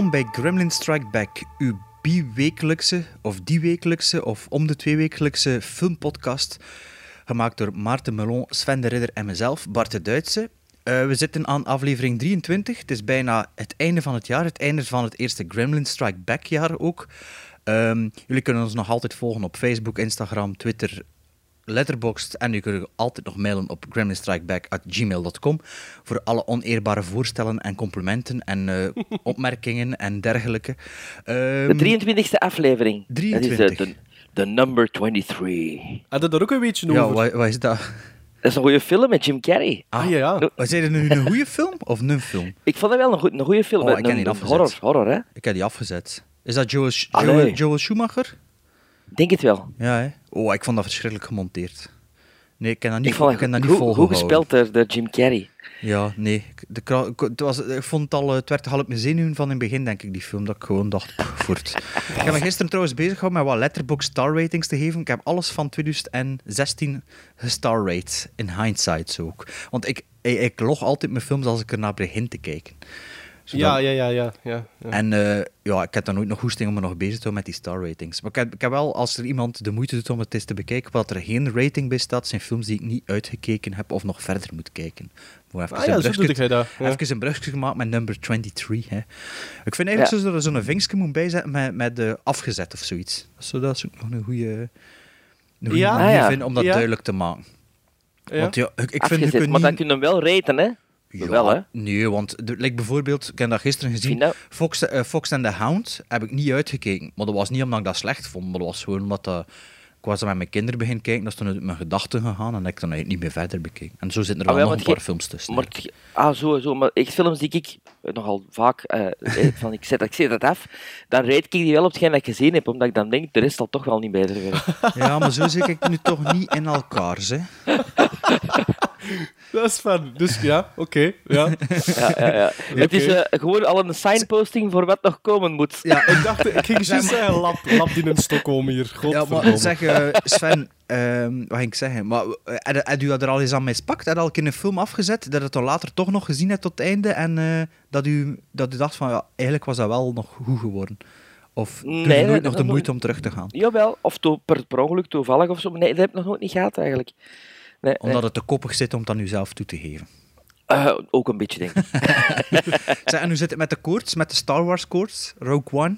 Welkom bij Gremlin Strike Back, uw bi-wekelijkse of die-wekelijkse of om de twee-wekelijkse filmpodcast. Gemaakt door Maarten Melon, Sven de Ridder en mezelf, Bart de Duitse. Eh, we zitten aan aflevering 23. Het is bijna het einde van het jaar, het einde van het eerste Gremlin Strike Back jaar ook. Ehm, jullie kunnen ons nog altijd volgen op Facebook, Instagram, Twitter, Letterboxd. En u kunt altijd nog mailen op gremlinstrikeback.gmail.com voor alle oneerbare voorstellen en complimenten en eh, opmerkingen en dergelijke. De Ehm, 23e aflevering. Dat is 23. de, de, de number 23. Had je daar ook een beetje ja, over? wat, wat is dat? Dat is een goede film met Jim Carrey. Ah, ja, ja. Zei je nu, een goede film of een film? Ik vond dat wel een, goed, een goede film. Oh, ik heb die afgezet. horror, horror, hè? Ik heb die afgezet. Is dat Joel, Sch-. Joel, Joel Schumacher? Denk het wel. Ja, hè? Oh, ik vond dat verschrikkelijk gemonteerd. Nee, ik heb dat niet, ik vond ik dat niet goed volgehouden. gespeeld door, door Jim Carrey. Ja, nee. De het was, ik vond het al, eh, het werd al op mijn zenuwen van in het begin, denk ik, die film, dat ik gewoon dacht, voort. ik heb me gisteren trouwens bezig gehouden met wat letterbox star ratings te geven. Ik heb alles van 2016 gestar rate, in hindsight zo ook. Want ik, ik, ik log altijd mijn films als ik er naar begin te kijken. Ja, ja, ja, ja. ja, ja. En eh, ja, ik heb dan nooit nog goesting om me nog bezig te houden met die star ratings. Maar ik heb, ik heb wel, als er iemand de moeite doet om het eens te bekijken, wat er geen rating bij staat, zijn films die ik niet uitgekeken heb of nog verder moet kijken. Moet even Ah een ja, zo brugje- doe jij dat. Ja. Even een brugje gemaakt met number 23. Hè. Ik vind eigenlijk zo dat er zo'n vinkje moet bijzetten met, met de afgezet of zoiets. Zo, dat is ook nog een goede, een Ja? manier Ah, ja. vind om dat Ja. duidelijk te maken. Ja. Want ja, ik, ik vind Afgezet, je kunt maar dan niet... kun je hem wel raten, hè? Ja, wel, hè? Nee, want like bijvoorbeeld, ik heb dat gisteren gezien, dat- Fox, eh, Fox and the Hound heb ik niet uitgekeken. Maar dat was niet omdat ik dat slecht vond, maar dat was gewoon omdat dat, ik was met mijn kinderen beginnen kijken, dat is toen uit mijn gedachten gegaan en heb ik dan eigenlijk niet meer verder bekeken. En zo zitten er Ah, wel nog een paar films tussen. Maar, ah, zo, zo. Maar echt films die ik eh, nogal vaak van ik zet, ik zet dat af, dan rate ik die wel op hetgeen dat ik gezien heb, omdat ik dan denk, de rest zal toch wel niet beter. Ja, maar zo zit ik nu toch niet in elkaar, hè. Dat is fun. Dus ja, oké. ja. Ja, ja, ja. Het is eh, gewoon al een signposting voor wat nog komen moet. Ja, Ik dacht, ik ging juist zeggen, lap, lap die in Stockholm hier. ja Godverdomme. maar zeg, eh, Sven, ehm, wat ging ik zeggen? Maar eh, heb u dat er al eens aan mee spakt? Heb je al een keer een film afgezet, dat het dan later toch nog gezien hebt tot het einde en eh, dat, u, dat u dacht van, ja, eigenlijk was dat wel nog goed geworden? Of doe je Nee, nooit nog de moeite om terug te gaan? Jawel, of to, per, per ongeluk toevallig of zo. Nee, dat heb ik nog nooit niet gehad eigenlijk. Nee, nee. Omdat het te koppig zit om het aan uzelf toe te geven. Eh, ook een beetje, denk ik. En hoe zit het met de koorts, met de Star Wars koorts, Rogue One?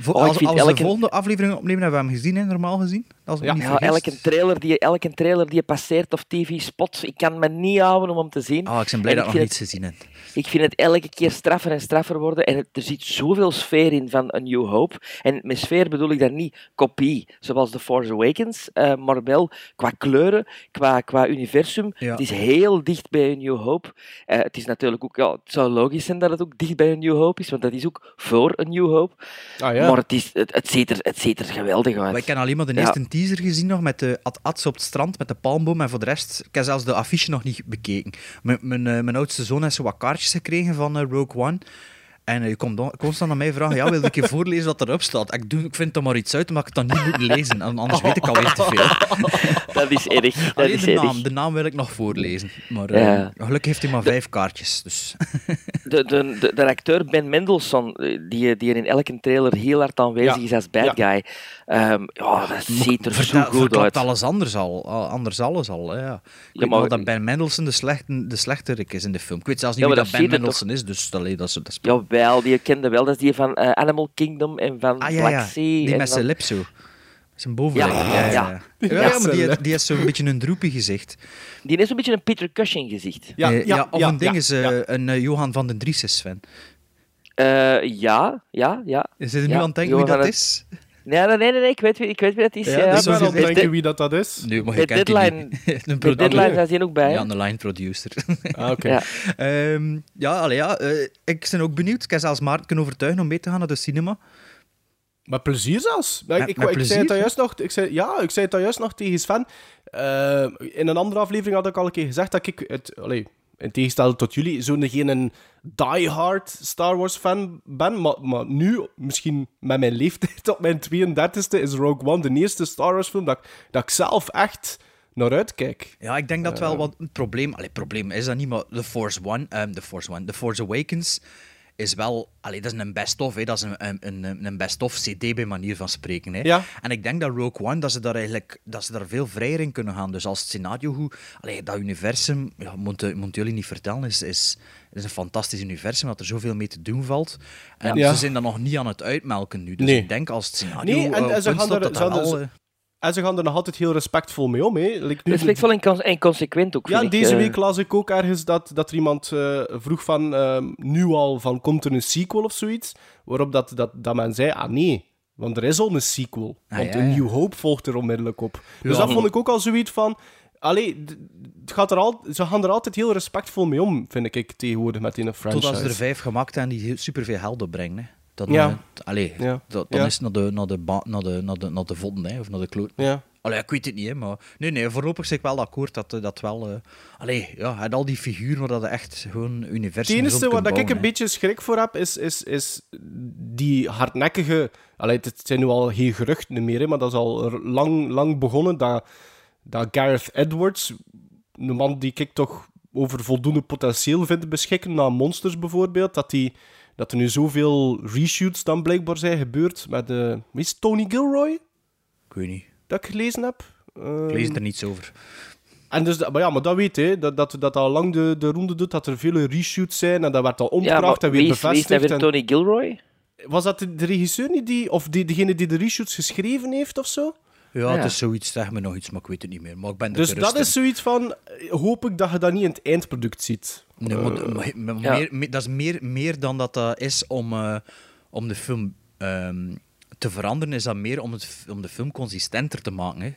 Vo- Oh, als als elke- de volgende aflevering opnemen, hebben we hem gezien, hè, normaal gezien. Als Ja. elke trailer, die, elke trailer die je passeert of tv-spot, ik kan me niet houden om hem te zien. Ah, ik ben blij En dat ik nog vind niets gezien heb. Ik vind het elke keer straffer en straffer worden. En het- er zit zoveel sfeer in van A New Hope. En met sfeer bedoel ik daar niet kopie, zoals The Force Awakens, eh, maar wel qua kleuren, qua, qua universum. Ja. Het is heel dicht bij A New Hope. Eh, het is natuurlijk ook, ja, het zou logisch zijn dat het ook dicht bij A New Hope is, want dat is ook voor A New Hope. Ah ja. Maar het, is, het, het, ziet er, het ziet er geweldig uit. Maar ik heb alleen maar de Ja. Teaser gezien nog met de at-ats op het strand met de palmboom. En voor de rest, ik heb zelfs de affiche nog niet bekeken. Mijn, mijn, eh, mijn oudste zoon heeft zo wat kaartjes gekregen van eh, Rogue One. En eh, je komt dan- constant aan mij vragen, ja, wil ik je voorlezen wat erop staat? Ik, doe, ik vind er maar iets uit, omdat ik het dan niet moet lezen. En anders weet ik alweer te veel. Dat is erg. Dat is de erg. naam, de naam wil ik nog voorlezen. Maar eh, gelukkig heeft hij maar vijf kaartjes. Dus. De, de, de, de acteur Ben Mendelsohn, eh, die, die in elke trailer heel hard aanwezig Ja. is als bad Ja. guy, ehm, ja, dat ziet er zo goed uit. alles anders al. Anders alles al, hè, ja. Ik maar- wel dat Ben Mendelsohn de, slechte, de slechterik is in de film. Ik weet zelfs niet wie maar dat dat Ben toch- Mendelsohn is, dus allee, dat is... Dat Jawel, die kende wel. Dat is die van eh, Animal Kingdom en van Ah ja, Black ja. Sea. Die en met zijn van- lip zo. Zijn bovenlip. Ja, Ja, ja, ja. ja. Ja, Ja, maar die, die heeft zo'n beetje een droepie gezicht. Die is een beetje een Peter Cushing gezicht. Ja, Eh, ja, of ja, een ding ja, is eh, ja. een Johan van den Driessen, Sven. Eh, ja, ja, ja. Is er nu Ja, aan het denken Johan wie dat is? Nee, nee, nee, nee, ik weet wie, ik weet wie dat is. Ja, Ja, dat Ik is ben zo- aan het Bij denken de- wie dat, dat is. Maar Bij je kent Deadline- een Deadline zijn ze hier ook bij. Ja, een line producer. Ah, oké. Ja. Ehm, ja, allee, ja eh, ik ben ook benieuwd. Ik kan zelfs Maarten kunnen overtuigen om mee te gaan naar de cinema. Met plezier zelfs. Met- ik, met ik, plezier, zei het juist nog, ik zei, ja, ik zei het juist nog tegen Sven. Eh, in een andere aflevering had ik al een keer gezegd dat ik het, allee, in tegenstelling tot jullie, zo'n geen die-hard Star Wars fan ben. Maar, maar nu, misschien met mijn leeftijd op mijn 32e, is Rogue One de eerste Star Wars film dat, ik- dat ik zelf echt naar uitkijk. Ja, ik denk dat wel wat een probleem... Allee, probleem is dat niet, maar The Force One... ehm The Force One... The Force Awakens is wel... Allee, dat is een best-of, hè. Dat is een, een, een, best-of CD bij manier van spreken, hè. Ja. En ik denk dat Rogue One, dat ze daar eigenlijk... Dat ze daar veel vrijer in kunnen gaan. Dus als het scenario goed... Allee, dat universum... Ja, moet, moet jullie niet vertellen, is... is is een fantastisch universum, dat er zoveel mee te doen valt. En Ja. ze zijn dan nog niet aan het uitmelken nu. Dus Nee. ik denk als het scenario Nee, en- eh, en ze gaan er- dat ze dat gaan er- eh, En ze gaan er nog altijd heel respectvol mee om. Hè. Like nu- Respectvol en, cons- en consequent ook, Ja, vind ik, deze eh. week las ik ook ergens dat, dat er iemand eh, vroeg van, ehm, nu al, van komt er een sequel of zoiets? Waarop dat, dat, dat men zei, ah nee, want er is al een sequel. Ah, want ja, een. New Hope volgt er onmiddellijk op. Dus Ja. dat vond ik ook al zoiets van, allee, het gaat er al, ze gaan er altijd heel respectvol mee om, vind ik tegenwoordig met die franchise. Totdat ze er vijf gemaakt hebben die superveel geld opbrengen. Hè. Dan, Ja. t- allee, Ja. dat- dan Ja. is het naar de, naar de, ba- naar de, naar de, naar de hè, of naar de kloot. Ja. Allee, ik weet het niet, hè, maar... Nee, nee, voorlopig zeg ik wel akkoord dat eh, dat wel... eh allee, ja, en al die figuren waar dat echt gewoon universum Het enige waar dat ik een hè. beetje schrik voor heb, is, is, is die hardnekkige... Allee, het zijn nu al geen geruchten meer, hè, maar dat is al lang, lang begonnen, dat, dat Gareth Edwards, een man die ik toch over voldoende potentieel vind beschikken, na Monsters bijvoorbeeld, dat, die, dat er nu zoveel reshoots dan blijkbaar zijn gebeurd met... eh wie is Tony Gilroy, Ik weet niet. dat ik gelezen heb? Ik lees er niets over. en dus, maar ja, maar dat weet je, dat, dat, dat al lang de, de ronde doet, dat er vele reshoots zijn en dat werd al Ja, omgebracht en weer wie is, wie is bevestigd. weer en- Tony Gilroy? Was dat de, de regisseur niet die, of die, degene die de reshoots geschreven heeft of zo? Ja, ja. het is zoiets, zeg me nog iets, maar ik weet het niet meer. Maar ik ben er Dus dat in. is zoiets van, eh, hoop ik dat je dat niet in het eindproduct ziet. Nee, maar, maar- maar ja. meer, meer- dat is meer, meer dan dat dat is om, eh, om de film ehm, te veranderen, is dat meer om, het, om de film consistenter te maken. Hè.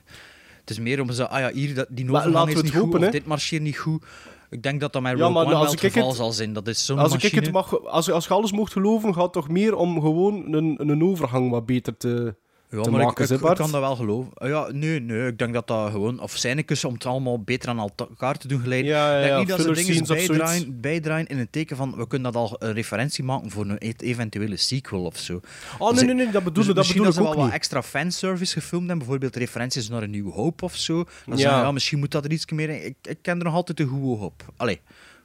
Het is meer om zo, ah ja, hier, dat, die Maar overgang is we niet goed, of dit marcheert niet goed. Ik denk dat dat met Ja, Rogue maar One als wel het ik geval het- zal zijn. Dat is zo'n Als, ik het mag, als, als je alles mocht geloven, gaat het toch meer om gewoon een, een overgang wat beter te, ja, te maar ik- maken, ik, hè, ik Bart? kan dat wel geloven. Ah ja, nee, nee, ik denk dat dat gewoon... Of scènekes om het allemaal beter aan elkaar te doen geleiden. Ja, denk niet dat ze dingen bijdraaien, bijdraaien in het teken van... We kunnen dat al een referentie maken voor een e- eventuele sequel of zo. Oh, nee, nee, nee, dat bedoel, Dus dat misschien bedoel dat ze wel wat extra fanservice gefilmd hebben, bijvoorbeeld referenties naar een New Hope of zo. Dan Ja. ja. ja, misschien moet dat er iets meer in. Ik, ik ken er nog altijd een goede hoop op. Allee,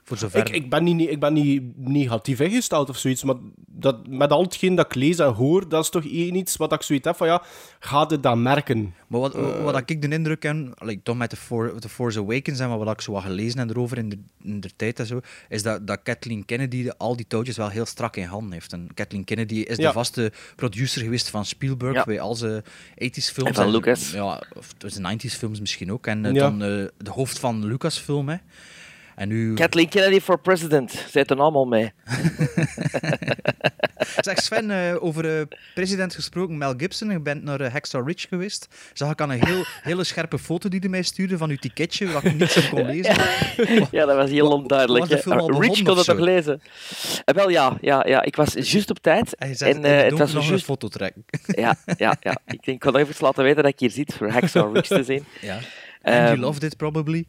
voor zover. Ik, ik ben niet, ik ben niet negatief ingesteld of zoiets, maar dat, met al hetgeen dat ik lees en hoor, dat is toch één iets wat ik zoiets heb van, ja, ga je dat merken? Maar wat, Eh. wat ik de indruk heb, allee, toch met de, For, The Force Awakens en wat ik zo wat gelezen heb erover in de, in de tijd en zo, is dat, dat Kathleen Kennedy de- al die touwtjes wel heel strak in handen heeft. En Kathleen Kennedy is Ja. de vaste producer geweest van Spielberg Ja. bij al zijn 80s films. En van Lucas. Ja, of de 90s films misschien ook. En eh, Ja. dan eh, de hoofd van Lucasfilm, hè. En nu... Kathleen Kennedy for president. Zet er allemaal mee. Zeg Sven, eh, over eh, president gesproken, Mel Gibson. Je bent naar eh, Hacksaw Ridge geweest. Zag ik aan een heel, hele scherpe foto die hij mij stuurde van uw ticketje, wat ik niet zo kon lezen. Ja, dat was heel onduidelijk. Rich kon het toch lezen? Eh, wel, ja, ja, ja. Ik was juist op tijd. En je zegt, En in het het was nog een foto trekken. Ja, ja, ja. Ik denk, ik even laten weten dat ik hier zit voor Hacksaw Ridge te zien. Ja. And you Ehm, loved it, probably.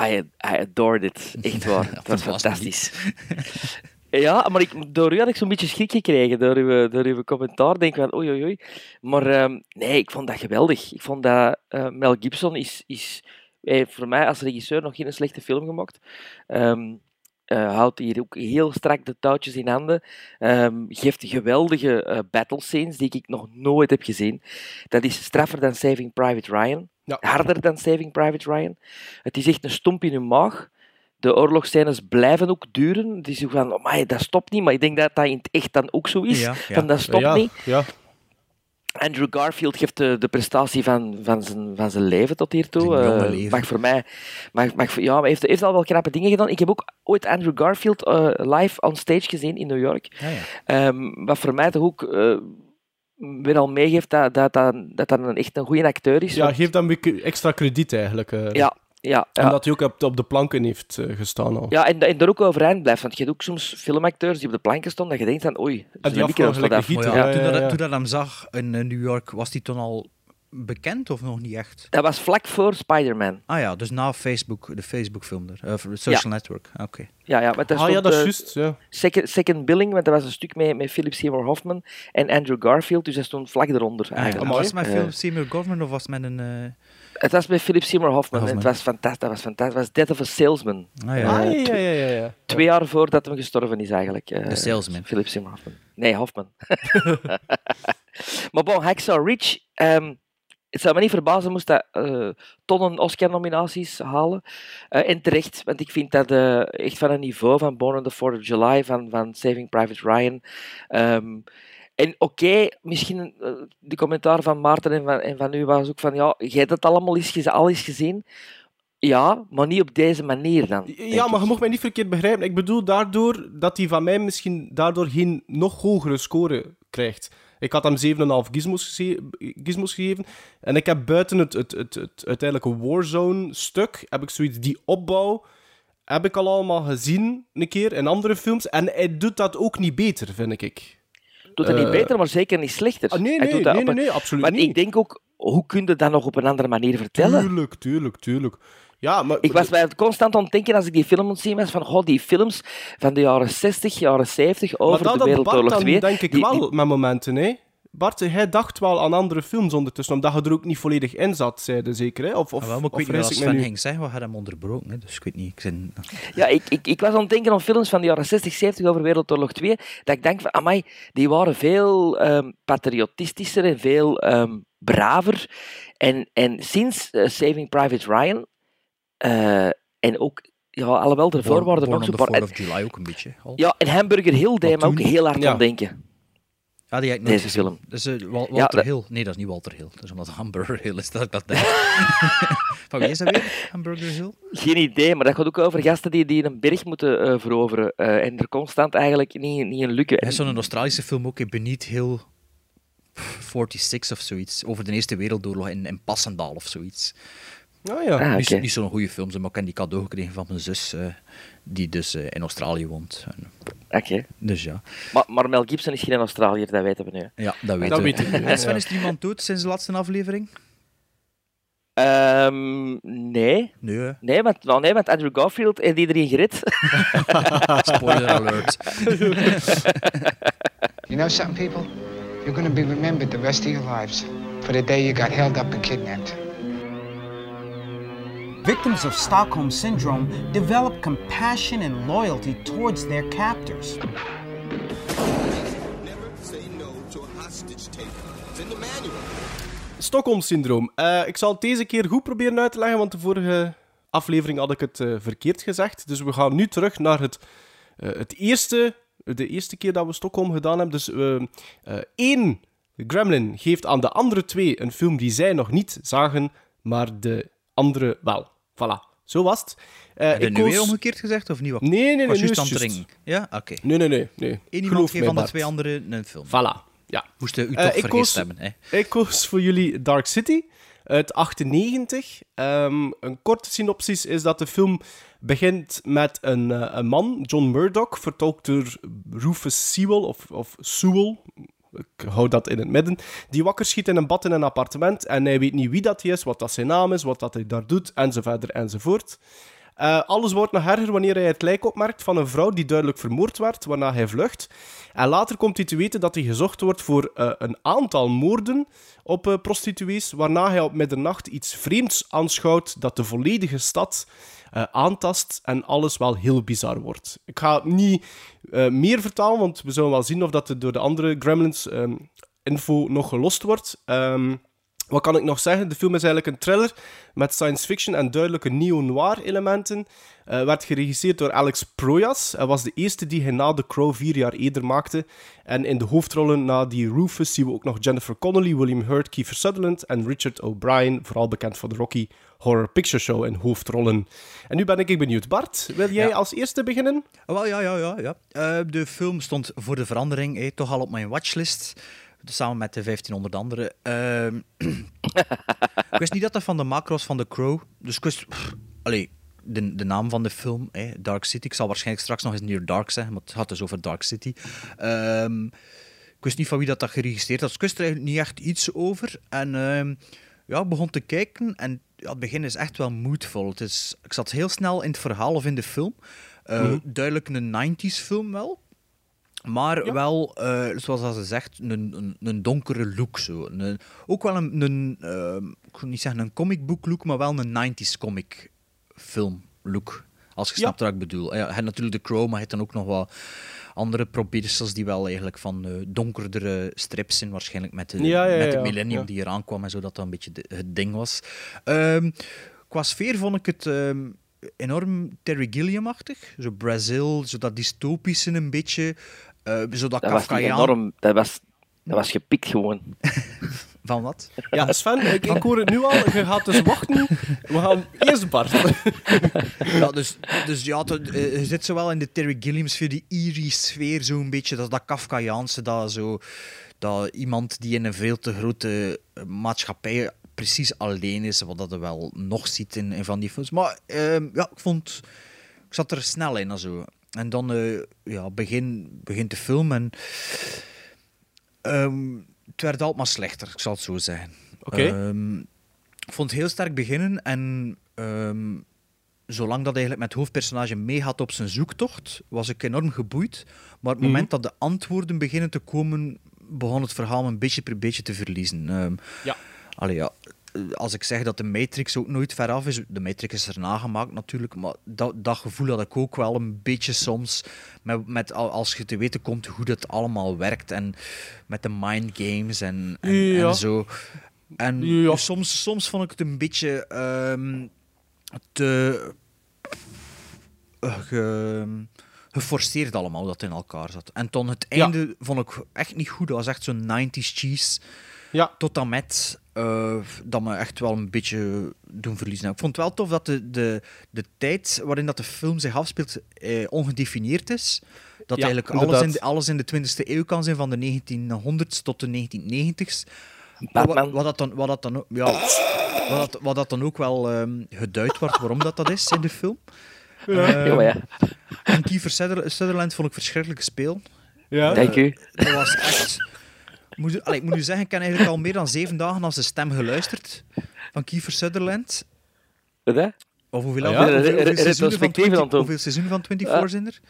I, I adored it. Echt waar. Het was fantastisch. Ja, maar ik, door u had ik zo'n beetje schrik gekregen, door uw, door uw commentaar. Denk van, oei, oei, oei. Maar ehm, nee, ik vond dat geweldig. Ik vond dat eh, Mel Gibson is, is voor mij als regisseur nog geen slechte film gemaakt. Eh, houdt hier ook heel strak de touwtjes in handen. Ehm, geeft geweldige eh, battle scenes die ik nog nooit heb gezien. Dat is straffer dan Saving Private Ryan. Ja. Harder dan Saving Private Ryan. Het is echt een stomp in uw maag. De oorlogsscènes blijven ook duren. Het is zo van, amai, dat stopt niet. Maar ik denk dat dat in het echt dan ook zo is. Ja, ja. Van, dat stopt ja, niet. Ja. Andrew Garfield geeft de, de prestatie van, van, zijn, van zijn leven tot hiertoe. Zijn jonge Eh, mag voor mij... Mag, mag, voor- ja, maar hij heeft, heeft al wel knappe dingen gedaan. Ik heb ook ooit Andrew Garfield eh, live on stage gezien in New York. Ja, ja. Ehm, wat voor mij toch ook eh, al meegeeft dat dat, dat, dat een, echt een goede acteur is. ja, Want- geef dan een beetje extra krediet eigenlijk. eh. ja, ja, ja. Omdat hij ook op, op de planken heeft eh, gestaan al. Ja, en, en daar ook overeind blijft. Want je hebt ook soms filmacteurs die op de planken stonden, dat je denkt van, oei, die zijn mikken afvallen wat gelijk af. een Maar Gieter, ja, ja, toen, ja, dat, ja. toen dat hem zag in eh, New York, was hij toen al bekend of nog niet echt? Dat was vlak voor Spider-Man. Ah ja, dus na Facebook, de Facebook-film er. Of social network. Ah, Oké. Ja, ja, maar daar Ah ja, dat is juist. Ja. second, second Billing, want dat was een stuk met, met Philip Seymour Hoffman en Andrew Garfield, dus dat stond vlak eronder Ah, ja. eigenlijk. Amai. Was het met Eh, Philip Seymour Government of was het met een... eh, Het was met Philip Seymour Hoffman, en Hoffman. het was fantastisch. Dat was fantastisch. Het was Death of a Salesman. Ah ja, Ah, Eh, ja, ja, ja, ja. Twee jaar voordat hij gestorven is eigenlijk. eh, The Salesman. Philip Seymour Hoffman. Nee, Hoffman. maar bon, Hacksaw Ridge... ehm, het zou me niet verbazen moest dat eh, tonnen Oscar-nominaties halen. Eh, en terecht, want ik vind dat eh, echt van een niveau van Born on the 4th of July, van, van Saving Private Ryan. Ehm, en oké, misschien de commentaar van Maarten en van, en van u was ook van, ja, jij hebt het allemaal eens, al eens gezien. Ja, maar niet op deze manier dan. Ja, maar je mag mij niet verkeerd begrijpen. Ik bedoel daardoor dat hij van mij misschien daardoor geen nog hogere score krijgt. Ik had hem 7,5 gizmos, geze- gizmos gegeven. En ik heb buiten het, het, het, het uiteindelijke Warzone-stuk, heb ik zoiets, die opbouw, heb ik al allemaal gezien een keer in andere films. En hij doet dat ook niet beter, vind ik. doet het niet eh, beter, maar zeker niet slechter. Ah, nee, nee, dat nee, op nee, een- nee, absoluut Maar niet. ik denk ook, hoe kun je dat nog op een andere manier vertellen? Tuurlijk, tuurlijk, tuurlijk. Ja, maar... Ik was mij constant aan het denken als ik die film moet zien, was van goh, die films van de jaren 60, jaren 70 over maar dat de Bart Wereldoorlog dan 2. denk ik die- wel die- met momenten, hè? Bart, hij dacht wel aan andere films ondertussen, omdat je er ook niet volledig in zat, zeiden zeker, hè? Of, of, Ah, wel, maar ik of weet niet wat Sven ging zeggen, we hadden hem onderbroken. Hè, dus ik weet niet. Ik zin... Ja, ik, ik, ik was aan het denken aan films van de jaren 60, 70 over Wereldoorlog 2, dat ik denk van, amai, die waren veel ehm, patriotistischer en veel ehm, braver. En, en sinds eh, Saving Private Ryan, eh, en ook, ja, alhoewel de voorwaarden nog Born zo... on the paar- 4th of July ook een beetje. al. Ja, en Hamburger Hill deed me ook heel hard Ja. aan denken. Ah, die heb ik nooit Deze gezien. film. Dat is eh, Wal- Ja, Walter dat- Hill. Nee, dat is niet Walter Hill. Dat is omdat Hamburger Hill is dat ik dat denk. Van wie is dat weer? Hamburger Hill? Geen idee, maar dat gaat ook over gasten die, die een berg moeten eh, veroveren eh, en er constant eigenlijk niet, niet in lukken. Er is zo'n Australische film ook, in Beneath Hill 46 of zoiets. Over de Eerste Wereldoorlog in, in Passendaal of zoiets. Ah ja. Ah, Niet, oké. niet zo'n goede film, maar ik heb die cadeau gekregen van mijn zus, eh, die dus eh, in Australië woont. En, Oké. dus ja, Maar, maar Mel Gibson is geen Australiër, dat weten we nu. ja dat weten Dat we. weet ik. En Sven, is er iemand dood sinds de laatste aflevering? Ehm, nee. Nee. Nee want, nou, nee, want Andrew Garfield heeft iedereen gered. spoiler alert. You know something, people? You're going to be remembered the rest of your lives for the day you got held up and kidnapped. Victims of Stockholm Syndrome develop compassion and loyalty towards their captors. Stockholm-syndroom. Eh, ik zal het deze keer goed proberen uit te leggen, want de vorige aflevering had ik het eh, verkeerd gezegd. Dus we gaan nu terug naar het, eh, het eerste, de eerste keer dat we Stockholm gedaan hebben. Dus één gremlin geeft aan de andere twee een film die zij nog niet zagen, maar de andere wel. Voilà, zo was het. Eh, Heb je ik nu weer koos- omgekeerd gezegd of niet? Wat? Nee, nee, nee, aan het dringen. Ja, oké. Nee, nee, nee. nee. Eén iemand van de twee anderen een film. Voilà, ja. Moest u Eh, toch vergist koos- hebben, hè? Ik koos voor jullie Dark City uit 98. Ehm, een korte synopsis is dat de film begint met een, eh, een man, John Murdoch, vertolkt door Rufus Sewell of, of Sewell. Ik hou dat in het midden. Die wakker schiet in een bad in een appartement en hij weet niet wie dat hij is, wat dat zijn naam is, wat dat hij daar doet, enzovoort enzovoort. Eh, alles wordt nog erger wanneer hij het lijk opmerkt van een vrouw die duidelijk vermoord werd, waarna hij vlucht. En later komt hij te weten dat hij gezocht wordt voor eh, een aantal moorden op eh, prostituees, waarna hij op middernacht iets vreemds aanschouwt dat de volledige stad eh, aantast en alles wel heel bizar wordt. Ik ga niet eh, meer vertalen, want we zullen wel zien of dat door de andere Gremlins ehm, info nog gelost wordt. Ehm, wat kan ik nog zeggen? De film is eigenlijk een thriller met science fiction en duidelijke neo-noir elementen. Eh, werd geregisseerd door Alex Proyas. Hij was de eerste die hij na The Crow vier jaar eerder maakte. En in de hoofdrollen na die Rufus zien we ook nog Jennifer Connelly, William Hurt, Kiefer Sutherland en Richard O'Brien, vooral bekend van de Rocky Horror Picture Show in hoofdrollen. En nu ben ik benieuwd. Bart, wil jij Ja. als eerste beginnen? Oh, wel, ja, ja, ja. ja. Eh, de film stond voor de verandering eh, toch al op mijn watchlist. Samen met de 1500 anderen. Ehm, ik wist niet dat dat van de macro's van The Crow. Dus ik wist... pff, allee, de, de naam van de film, eh, Dark City. Ik zal waarschijnlijk straks nog eens Near Dark zeggen, maar het gaat dus over Dark City. Ehm, ik wist niet van wie dat, dat geregistreerd had. Dus ik wist er eigenlijk niet echt iets over. En ehm, ja, ik begon te kijken en ja, het begin is echt wel moedvol. Het is, ik zat heel snel in het verhaal of in de film. Eh, Duidelijk een 90s film wel. Maar wel, eh, zoals dat ze zegt, een, een, een donkere look. Zo. Een- ook wel een, een ehm, ik wil niet zeggen een comic book look, maar wel een 90s comic film look. Als je Ja. snapt wat ik bedoel. Ja, je hebt natuurlijk de Crow, maar je hebt dan ook nog wat andere probeersels die wel eigenlijk van eh, donkerdere strips zijn. Waarschijnlijk met, de, Ja, ja, met het ja, millennium ja. die eraan kwam en zo, dat dat een beetje de- het ding was. Ehm, qua sfeer vond ik het ehm, enorm Terry Gilliam-achtig. Zo Brazil, zo dat dystopische een beetje. Eh zo dat Dat was enorm. Dat was, dat was gepikt gewoon. Van wat? Ja, Sven, ik, ik hoor het nu al. Je gaat dus wachten. We gaan eerst Bart. Ja, dus, dus ja, eh, je zit zo wel in de Terry Gilliam sfeer, die eerie sfeer, zo'n beetje, dat, dat Kafkaiaanse, dat zo, dat iemand die in een veel te grote eh, maatschappij precies alleen is, wat dat je wel nog ziet in, in van die films. Maar ehm, ja, ik vond, ik zat er snel in en zo. En dan eh, ja, begin, begint de film en ehm, het werd altijd maar slechter, ik zal het zo zeggen. Oké. Ehm, ik vond het heel sterk beginnen en ehm, zolang dat eigenlijk met het hoofdpersonage meegaat op zijn zoektocht, was ik enorm geboeid. Maar op het moment dat de antwoorden beginnen te komen, begon het verhaal een beetje per beetje te verliezen. Ja. allee, ja. Eh, Als ik zeg dat de Matrix ook nooit ver af is, de Matrix is er nagemaakt natuurlijk, maar dat, dat gevoel had ik ook wel een beetje soms, met, met, al- als je te weten komt hoe dat allemaal werkt en met de mind games en, en, Ja. en zo. En Ja. soms, soms vond ik het een beetje ehm, te eh, ge- geforceerd allemaal dat in elkaar zat. En toen het Ja. einde vond ik echt niet goed. Dat was echt zo'n 90s cheese. Ja. Tot en met eh, dat me echt wel een beetje doen verliezen. Ik vond het wel tof dat de, de, de tijd waarin dat de film zich afspeelt eh, ongedefinieerd is. Dat Ja, eigenlijk alles in, de, alles in de 20e eeuw kan zijn, van de 1900s tot de 1990s. Batman. Wat, wat dat dan, wat dat dan, ook- ja, wat dat, wat dat dan ook wel ehm, geduid wordt waarom dat, dat is in de film. Ja, maar ja. En Kiefer Suther- Sutherland vond ik verschrikkelijk speel. Ja. Dank u. Dat was echt... Moet, allee, ik moet nu zeggen, ik heb eigenlijk al meer dan zeven dagen als de stem geluisterd van Kiefer Sutherland. Wat, hè? Of hoeveel, Ah, ja? hoeveel, hoeveel, Re- re- seizoenen van retrospectief 20 aan het doen. hoeveel seizoenen van 24 zijn er?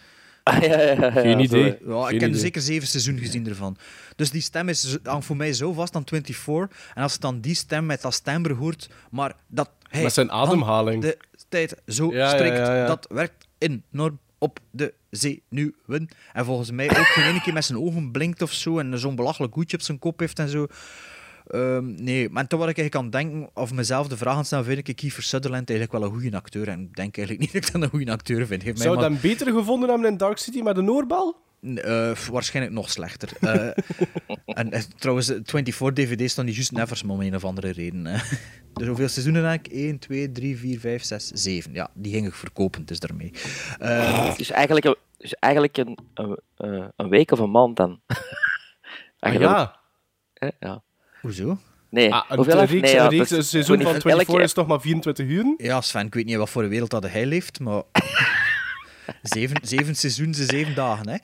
Ah, ja, ja, ja, ja, Geen idee. Ja, Geen ik heb idee. zeker zeven seizoenen gezien ervan. Dus die stem is voor mij zo vast aan 24. En als je dan die stem met dat stembre hoort, maar dat hij Met zijn ademhaling. de tijd zo Ja, ja, strikt, ja, ja. dat werkt enorm op de zenuwen. En volgens mij ook geen ene keer met zijn ogen blinkt of zo en zo'n belachelijk hoedje op zijn kop heeft en zo. Ehm, nee, maar toen wat ik eigenlijk aan het denken, of mezelf de vraag aan het stellen, vind ik Kiefer Sutherland eigenlijk wel een goede acteur. En ik denk eigenlijk niet dat ik dat een goede acteur vind. Geef mij Zou maar- je hem beter gevonden hebben in Dark City met een oorbel? eh, waarschijnlijk nog slechter. Eh, en eh, trouwens, de 24 DVD's staan die juist nevers, maar om een of andere reden. hè. Dus hoeveel seizoenen heb ik? 1, 2, 3, 4, 5, 6, 7. Ja, die ging ik verkopen, dus daarmee. Eh, Dus eigenlijk een, dus eigenlijk een, een, eh, een week of een maand dan. Ah, ja. hè, ja. hoezo? Nee, Ah, een hoeveel reeks, af? Nee, een ja, reeks, een seizoen van elke- 24 is toch maar 24 uur? Ja, Sven, ik weet niet wat voor een wereld dat hij leeft, maar... zeven, zeven seizoenen, zeven dagen, hè?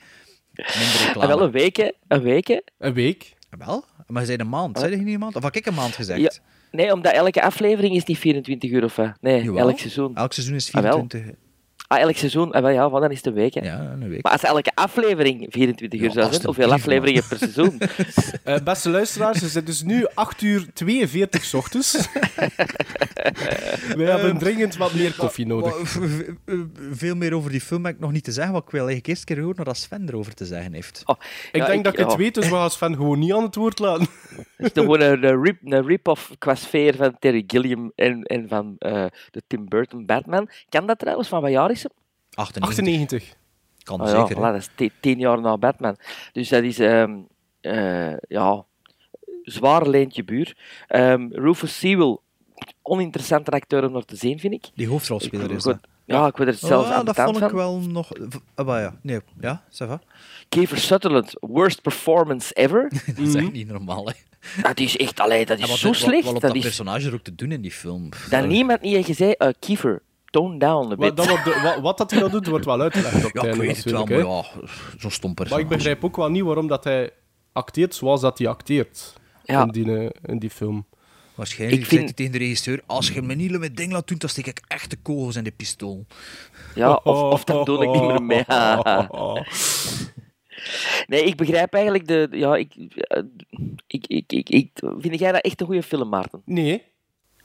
Minder Ah, wel een week, hè. Een week, hè. Een week. Wel? Maar je zei een maand, zei je niet een maand? Of had ik een maand gezegd? Ja. Nee, omdat elke aflevering is niet 24 uur of wat. Nee, Jawel. elk seizoen. Elk seizoen is Ah, wel. 24. Ah, elk seizoen. Ah, wel, ja, dan is het een week, hè. Ja, een week. Maar als elke aflevering 24 uur zou zijn, hoeveel afleveringen per seizoen? Eh, beste luisteraars, het is dus nu 8 uur 42 's ochtends. We hebben dringend wat meer koffie nodig. V- v- Veel meer over die film heb ik nog niet te zeggen, wat ik wil eigenlijk eerst keer horen wat Sven erover te zeggen heeft. Oh, Ik ja, denk dat ik het ja, weet, dus we gaan Sven gewoon niet aan het woord laten. Het is gewoon een, een, rip, een rip-off qua sfeer van Terry Gilliam en, en van eh, de Tim Burton Batman. Kan dat trouwens? Van wat jaar is? 98. 98. Kan Ah, ja, zeker. hè. dat is ti- tien jaar na Batman. Dus dat is, ehm eh, ja, zwaar leentje buur. Ehm, Rufus Sewell, oninteressante acteur om naar te zien, vind ik. Die hoofdrolspeler Ik- is ik-. Ja, ik word er zelfs Oh, aan dat vond ik van. wel nog... Ah, maar ja. Nee, ja, ça va. Kiefer Sutherland, worst performance ever. Dat is echt niet normaal, hè. dat is echt, allee, dat is wat, zo wat- slecht. Wat op dat dat is, personage er ook te doen in die film. Dat- niemand niet heeft gezegd, eh, Kiefer, tone down a Wat, bit. op de, wat, wat dat hij dan doet, wordt wel uitgelegd op het Ja, ik weet het wel, natuurlijk, maar ja, zo'n stom Maar ik begrijp ook wel niet waarom dat hij acteert zoals dat hij acteert Ja. in, die, eh, in die film. Waarschijnlijk Ik zegt vind- hij tegen de regisseur, als je me niet met ding laat doen, dan steek ik echt de kogels in de pistool. Ja, of, of dan doe ik niet meer mee. nee, ik begrijp eigenlijk de... Ja, ik, eh, ik, ik, ik, ik, vind jij dat echt een goede film, Maarten? Nee,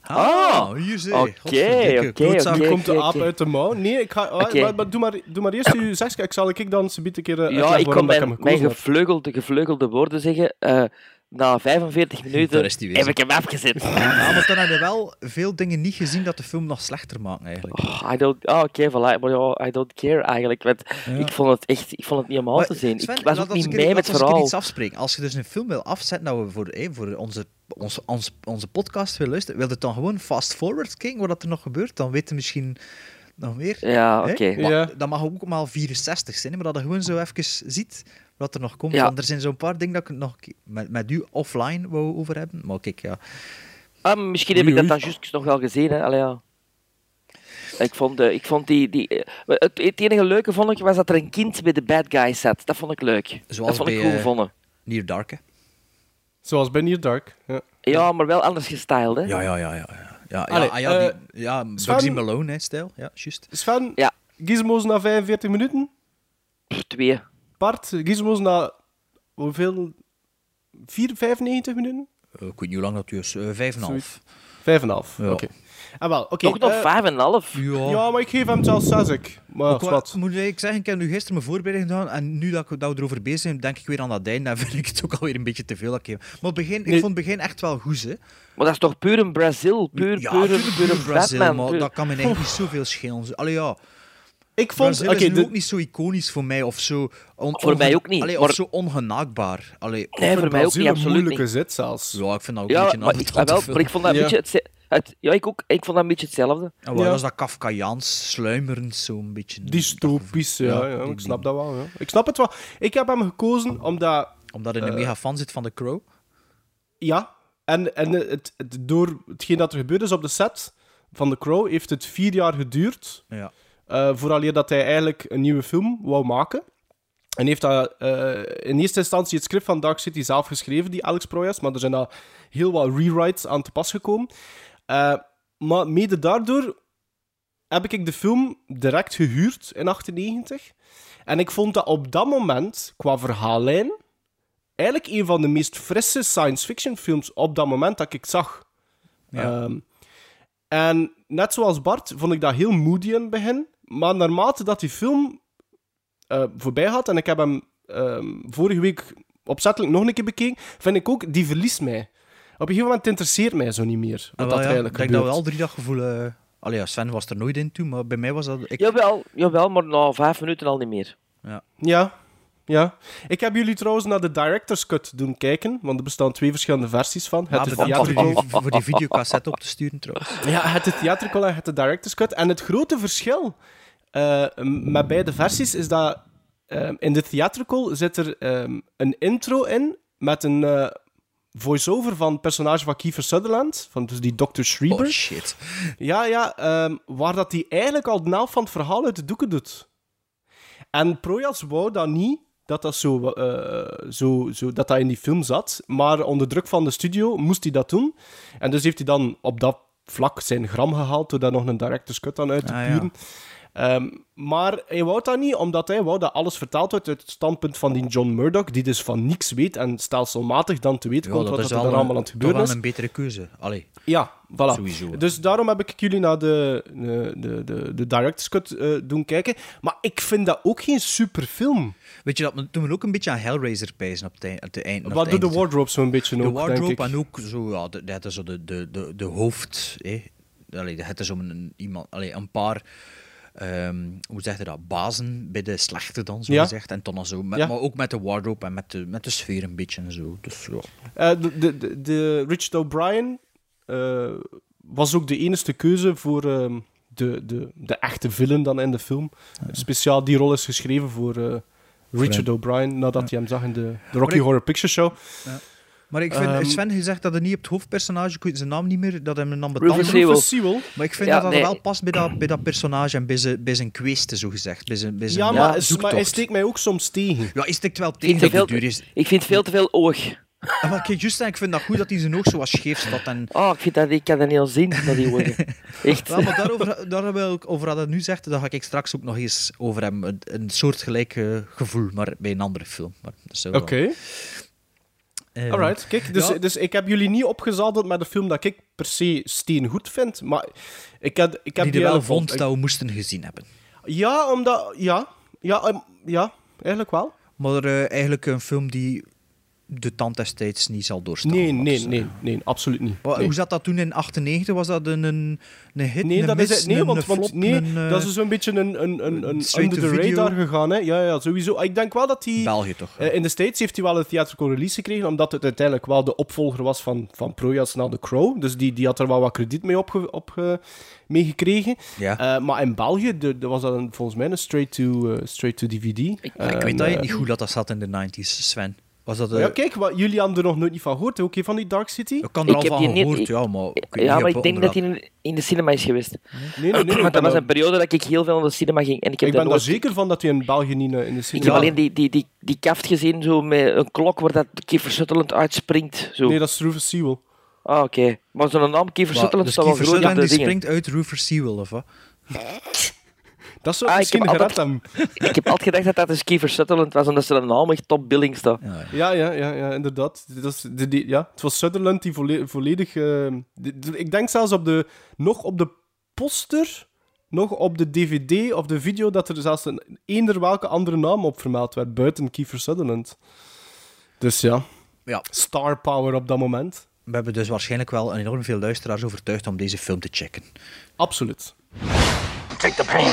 Ah, hier zie je. Oké, oké, oké. komt de aap uit de mouw. Nee, ik ga, maar, maar doe, maar, doe maar eerst uw zegje. Ik zal ik dan subiet een keer eh, Ja, ik ik mijn, mijn gevleugelde, gevleugelde woorden zeggen. Eh, na 45 minuten heb ik hem afgezet. Ja, maar dan heb je wel veel dingen niet gezien dat de film nog slechter maken, eigenlijk. Oh, I don't, oh, oké, voilà. Maar ja, I don't care eigenlijk. Want ik vond het echt ik vond het niet helemaal te zien. Sven, ik was ook niet mee met het verhaal. iets afspreken. Als je dus een film wil afzetten dat we voor, eh, voor onze, onze, onze, onze podcast wil luisteren, wil je dan gewoon fast forward kijken wat er nog gebeurt? Dan weet je misschien nog meer. Ja, oké. Ja. Dat mag ook maar 64 zijn, maar dat je gewoon zo even ziet wat er nog komt. Ja. Want er zijn zo'n paar dingen dat ik het nog met, met u offline wou over hebben. Maar kijk, ja. Ah, misschien heb ik Oei, dat dan juist nog wel gezien. Hè. Allee, ja. Ik vond, eh, ik vond die... die eh, het, het enige leuke vond ik was dat er een kind bij de bad guys zat. Dat vond ik leuk. Zoals dat vond ik bij, goed eh, gevonden. Near Dark, hè. Zoals bij Near Dark. Ja. Ja, maar wel anders gestyled, hè? Ja, ja, ja, ja. Ja, ja, Allee, ah, ja, eh, die, ja Sven- Bugsy Malone, hè, stijl. Ja, juist. Sven, Ja. gizmos na 45 minuten. Pff, Twee. Bart, gizmos na hoeveel? 4, 95 minuten? Eh, ik weet niet hoe lang dat is. eh, vijf en een half. 5,5. Ja. Oké. Ah, wel, oké. Toch nog eh, vijf en half. Ja. Ja, maar ik geef hem zelfs 6. ik. Maar Ook wat. moet ik zeggen, ik heb nu gisteren mijn voorbereiding gedaan en nu dat, ik, dat we erover bezig zijn, denk ik weer aan dat einde en vind ik het ook alweer een beetje te veel. Maar het begin, ik vond het begin echt wel goed, hè. Maar dat is toch puur een Brazil? Puur, ja, puur, puur een Brazil, Batman. maar puur- dat kan me eigenlijk niet zoveel schelen. Allee, ja. Ik vond... Oké, de- ook niet zo iconisch voor mij of zo... on- Voor mij ook niet, Allee, maar- Of zo ongenaakbaar. Allee, Nee, voor mij ook niet, een absoluut moeilijke niet. zit zelfs. ja, ik vind dat ook een beetje maar ik, wel, maar ik vond dat een Ja. beetje het, ja, ik ook. Ik vond dat een beetje hetzelfde. En Ja. dat is dat Kafkaiaans, sluimerend, zo'n beetje. Dystopisch, ja, Ja, ik snap dat wel. Ja. Ik snap het wel. Ik heb hem gekozen omdat... Omdat hij een mega fan zit van The Crow. Ja, en, en het, het, door hetgeen dat er gebeurd is op de set van The Crow, heeft het vier jaar geduurd Ja. Eh vooraleer dat hij eigenlijk een nieuwe film wou maken. En heeft dat eh, in eerste instantie het script van Dark City zelf geschreven, die Alex Proyas, maar er zijn daar heel wat rewrites aan te pas gekomen. Eh, maar mede daardoor heb ik de film direct gehuurd in 98. En ik vond dat op dat moment, qua verhaallijn, eigenlijk een van de meest frisse science fiction films op dat moment dat ik zag. Ja. Ehm, en net zoals Bart vond ik dat heel moody in het begin. Maar naarmate dat die film eh, voorbij gaat, en ik heb hem ehm, vorige week opzettelijk nog een keer bekeken, vind ik ook, die verliest mij. Op een gegeven moment interesseert mij zo niet meer. Wat Ah, wel, dat ja, eigenlijk ik denk dat we al drie dat gevoel... eh, Allee, ja, Sven was er nooit in toen, maar bij mij was dat... Ik... Jawel, jawel, maar na vijf minuten al niet meer. Ja, ja. Ik heb jullie trouwens naar de Director's Cut doen kijken, want er bestaan twee verschillende versies van. Ja, Het bedankt theatrical... voor, die, voor die videocassette op te sturen, trouwens. Ja, het de theatrical en het de director's cut. En het grote verschil m- met beide versies is dat eh, in de theatrical zit er ehm, een intro in met een eh, voice-over van het personage van Kiefer Sutherland, van dus die Dr. Schreiber. Oh, shit. Ja, ja, ehm, waar dat hij eigenlijk al de van het verhaal uit de doeken doet. En Projas wou dat niet, dat dat, zo, eh, zo, zo, dat dat in die film zat, maar onder druk van de studio moest hij dat doen. En dus heeft hij dan op dat vlak zijn gram gehaald, door daar nog een director's cut aan uit te Ah, ja. Ehm, maar hij wou dat niet, omdat hij wou dat alles vertaald werd uit het standpunt van die John Murdoch, die dus van niks weet en stelselmatig dan te weten Ja, komt dat wat is er een- allemaal aan het gebeuren wel is. een betere keuze. Allee, Ja, voilà. Sowieso. Dus daarom heb ik jullie naar de, de, de, de, de Director's Cut eh, doen kijken. Maar ik vind dat ook geen superfilm. weet je dat, we doen we ook een beetje aan Hellraiser pijzen op het eind. Op het eind op Wat doet de wardrobe zo'n beetje De ook, wardrobe denk ik. en ook zo, ja, de- dat is zo de, de, de, de hoofd. Eh. Allee, het is om een, iemand, allee, een paar, ehm, hoe zeg je dat, bazen bij de slechte dan, zo Ja. gezegd. En dan zo, met, Ja. maar ook met de wardrobe en met de, met de sfeer een beetje en zo. Dus, ja. Eh, de, de, de, de Richard O'Brien eh, was ook de enige keuze voor ehm, de, de, de echte villain dan in de film. Speciaal die rol is geschreven voor eh, Richard. O'Brien, nadat hij hem zag in de, de Rocky Horror Picture Show. Ja. Maar ik vind, Ehm, Sven, je zegt dat hij niet op het hoofdpersonage, ik weet zijn naam niet meer, dat hem een ambetant Sewell. Maar ik vind Ja, dat dat nee. wel past bij dat, bij dat personage en bij zijn, bij zijn zo gezegd. Bij zijn, bij zijn Ja, Ja, maar, is- maar hij steekt mij ook soms tegen. Ja, hij stikt wel Ik tegen vind, te de veel, duur is. ik vind veel te veel oog. Ah, Maar kijk, juist, ik vind dat goed dat hij zijn oog zo wat scheef staat. En, Oh, ik, vind dat, ik kan dat niet al zien, dat die ogen. Echt. maar daarover, daar wil ik, over wat hij nu zegt, daar ga ik straks ook nog eens over hebben. Een, een soortgelijk gevoel, maar bij een andere film. Maar dat Eh, alright. Kijk, dus, ja. dus ik heb jullie niet opgezadeld met een film dat ik per se steengoed vind, maar ik heb, ik heb die er wel vond ik- dat we moesten gezien hebben. Ja, omdat... Ja, ja, ehm, ja eigenlijk wel. Maar eh, eigenlijk een film die de tand destijds niet zal doorstaan. Nee, nee, nee, nee, absoluut niet. Nee. Hoe zat dat toen in 98? Was dat een, een, een hit? Nee, een dat mis, is het. Nee, een, want, een nee, een, eh, dat is zo'n beetje een, een, een, een straight under the to video. radar gegaan. Hè? Ja, ja, sowieso. Ik denk wel dat hij... België toch? eh, in de States heeft hij wel een theatrical release gekregen, omdat het uiteindelijk wel de opvolger was van, van Projas naar The Crow. Dus die, die had er wel wat krediet mee, opge, opge, mee gekregen. ja. Eh, maar in België de, de was dat een, volgens mij een straight-to-DVD. Maar ik weet dat niet goed dat dat zat in de 90s, Sven. Was dat, eh, ja, kijk, wat, jullie hebben er nog nooit niet van gehoord, ook van die Dark City? ik kan er Ik al heb van die niet- gehoord, ik- ja, maar... ik Ja, niet maar ik denk dat hij in, in de cinema is geweest. Nee, nee, nee. ik Want dat was een periode dat ik heel veel naar de cinema ging. En ik heb ik ben daar nooit- zeker van dat hij in België niet eh, in de Ik cinema... heb alleen die, die, die, die kaft gezien, zo met een klok waar dat Kiefer Sutherland uitspringt. Zo. Nee, dat is Rufus Sewell. Ah, oké. Maar zo'n naam, Kiefer Sutherland, dus staat wel Kiefer groot op de die dingen. springt uit Rufus Sewell, of wat? Dat zou Ah, ik misschien heb gered altijd-. Ik heb altijd gedacht dat dat dus Kiefer Sutherland was, omdat zijn naam echt top billing staat. Ja, ja. Ja, ja, inderdaad. Dat is, die, die- ja, het was Sutherland die volle- volledig... eh, die- die- ik denk zelfs op de, nog op de poster, nog op de dvd of de video, dat er zelfs een eender welke andere naam op vermeld werd, buiten Kiefer Sutherland. Dus ja, Ja. star power op dat moment. We hebben dus waarschijnlijk wel enorm veel luisteraars overtuigd om deze film te checken. Absoluut. Take the pain.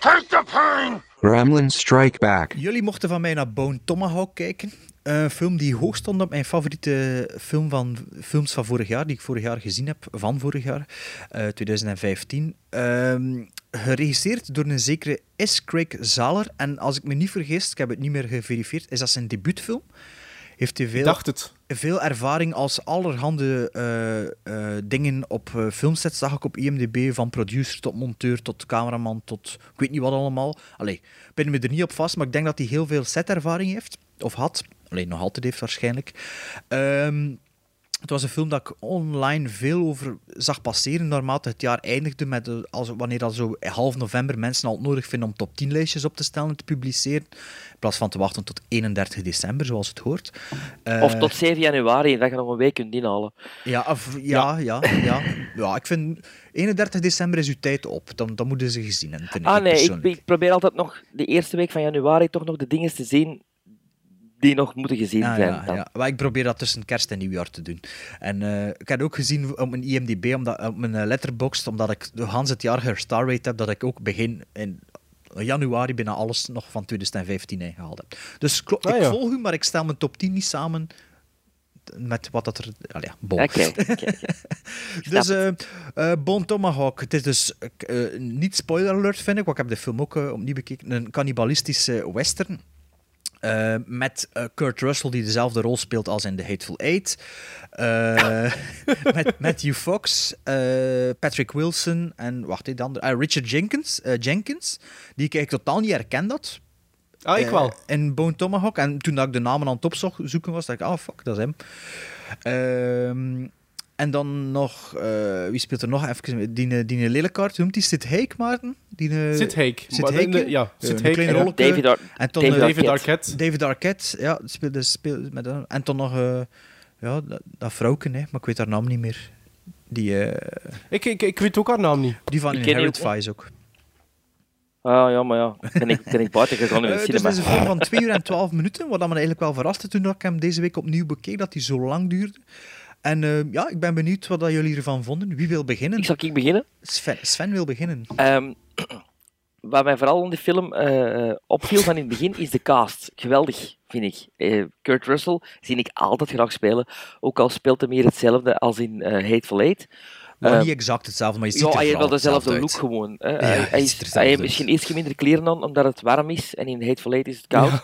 Take the pain! Gremlins Strike Back. Jullie mochten van mij naar Bone Tomahawk kijken. Een film die hoog stond op mijn favoriete film van, films van vorig jaar, die ik vorig jaar gezien heb, van vorig jaar, eh, 2015. Ehm, geregisseerd door een zekere S. Craig Zaler. En als ik me niet vergis, ik heb het niet meer geverifieerd, is dat zijn debuutfilm. Heeft hij veel, dacht het. veel ervaring als allerhande eh, eh, dingen op eh, filmsets, zag ik op IMDb, van producer tot monteur tot cameraman tot ik weet niet wat allemaal. Allee, ik ben me er niet op vast, maar ik denk dat hij heel veel setervaring heeft, of had. Alleen nog altijd heeft waarschijnlijk. Ehm, het was een film dat ik online veel over zag passeren naarmate het jaar eindigde. Met, eh, als, wanneer al zo half november mensen al het nodig vinden om top 10 lijstjes op te stellen en te publiceren. In plaats van te wachten tot 31 december, zoals het hoort. Of Eh, tot 7 januari, dat je nog een week kunt inhalen. ja, of, ja, ja, ja, ja. ik vind 31 december is uw tijd op. Dan, dan moeten ze gezien hebben. Ah nee, ik, ik probeer altijd nog de eerste week van januari toch nog de dingen te zien die nog moeten gezien Ja, zijn. ja, dan. ja. Maar ik probeer dat tussen kerst en nieuwjaar te doen. En eh, ik heb ook gezien op mijn IMDb, omdat, op mijn eh, letterboxd, omdat ik de Hans het jaar gestarrate heb, dat ik ook begin in januari bijna alles nog van 2015 ingehaald heb. Dus Ah, ik volg u, maar ik stel mijn top 10 niet samen met wat dat er... Allee, ja, bon. Oké, oké. Dus eh eh, Bone Tomahawk, het is dus niet spoiler alert vind ik, want ik heb de film ook opnieuw bekeken, een cannibalistische western. Eh, met eh, Kurt Russell, die dezelfde rol speelt als in The Hateful Eight. Eh, met Matthew Fox, Patrick Wilson en wacht, ah, Richard Jenkins, Jenkins, die ik eigenlijk totaal niet herken dat. Ah, ik wel. in Bone Tomahawk. En toen dat ik de namen aan het opzoeken was, dacht ik, oh fuck, dat is hem. En dan nog, eh, wie speelt er nog even? Die, die lelijkaart, noemt die Sid Haig, Maarten? Die, Zit. Sid de- hè? Ja, Zit kleine ja. rol. David, Ar- En David eh, David Arquette. Arquette. David Arquette, ja, speelde, speelde met, een- en dan nog, eh, ja, dat, dat vrouwke, hè, maar ik weet haar naam niet meer. Die, eh, Ik, ik, ik weet ook haar naam niet. die van Inherit ook. Vice ook. Ah ja, maar ja, ben ik, ben ik buiten gegaan in de dus het is een film van 2 uur en 12 minuten, wat me eigenlijk wel verraste toen ik hem deze week opnieuw bekeek, dat hij zo lang duurde. En eh, ja, ik ben benieuwd wat dat jullie ervan vonden. Wie wil beginnen? Ik zal ik beginnen. Sven, Sven wil beginnen. Ehm, wat mij vooral in de film eh, opviel van in het begin is de cast. Geweldig, vind ik. Eh, Kurt Russell zie ik altijd graag spelen. Ook al speelt hij meer hetzelfde als in Hateful Eight. Maar Eh, niet exact hetzelfde, maar je ziet Ja, er hij heeft wel dezelfde look gewoon. Hè. Ja, hij, is, hij heeft misschien ietsje minder kleren aan, omdat het warm is. En in Hateful Eight is het koud.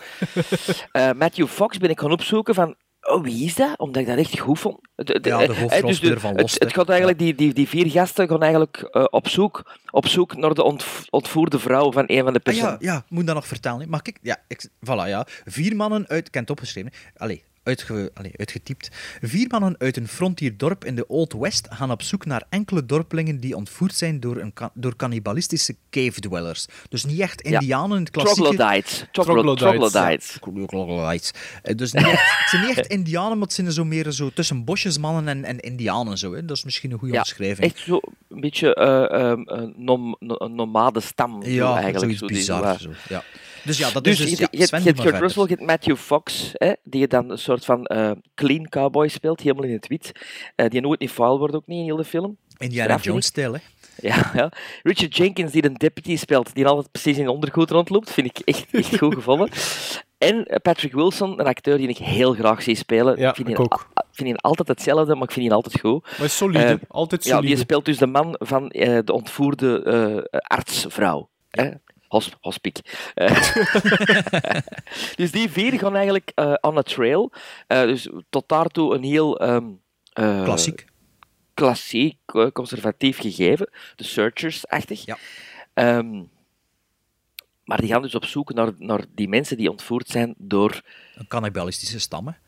Matthew Fox ben ik gaan opzoeken van... oh, wie is dat? Omdat ik dat echt goed vond. Het- het- Ja, de eh, hoofdrolspeler dus van Lost, Het, gaat eigenlijk, die, die, die vier gasten gaan eigenlijk eh, op, zoek, op zoek naar de ontv- ontvoerde vrouw van een van de Ah, personen. ja, ja, moet dat nog vertellen. Mag ik? Ja, ik, voilà, ja. Vier mannen uit... Ik heb het opgeschreven. Allee, uitge, uitgetypt. Vier mannen uit een frontierdorp in de Old West gaan op zoek naar enkele dorpelingen die ontvoerd zijn door, een, ka- door cannibalistische cave dwellers. Dus niet echt Ja. indianen, het klassieke... Troglodytes. Troglo- Troglodytes, Troglodytes. Eh, Dus niet echt, het zijn niet echt indianen, maar het zijn zo meer zo tussen bosjesmannen en, en indianen. Zo, hè. Dat is misschien een goede Ja, omschrijving. Echt zo een beetje een nom, een nomade stam. ja, eigenlijk. zoiets zo die- bizar. ja. Zo. Ja. Dus ja, dat Dus, is dus... je, ja, je, je hebt Kurt. Russell, je hebt Matthew Fox, hè, die dan een soort van eh, clean cowboy speelt, helemaal in het wit. Eh, die nooit niet foul wordt ook niet in heel de film. Indiana. Jones-stijl, hè. Ja, ja. Richard Jenkins, die een deputy speelt, die altijd precies in ondergoed rondloopt, vind ik echt, echt goed gevonden. En eh, Patrick Wilson, een acteur die ik heel graag zie spelen. Ja, ik vind ik ook. vind die altijd hetzelfde, maar ik vind die altijd goed. Maar solide, altijd Ja, solide. die speelt dus de man van de ontvoerde artsvrouw. Hè? Hos, hospiek. Eh, dus die vier gaan eigenlijk eh on a trail. Eh, dus tot daartoe een heel... ehm, eh, Klassiek. klassiek, eh, conservatief gegeven. De Searchers-achtig. Ja. Ehm, maar die gaan dus op zoek naar, naar die mensen die ontvoerd zijn door Een cannibalistische stammen.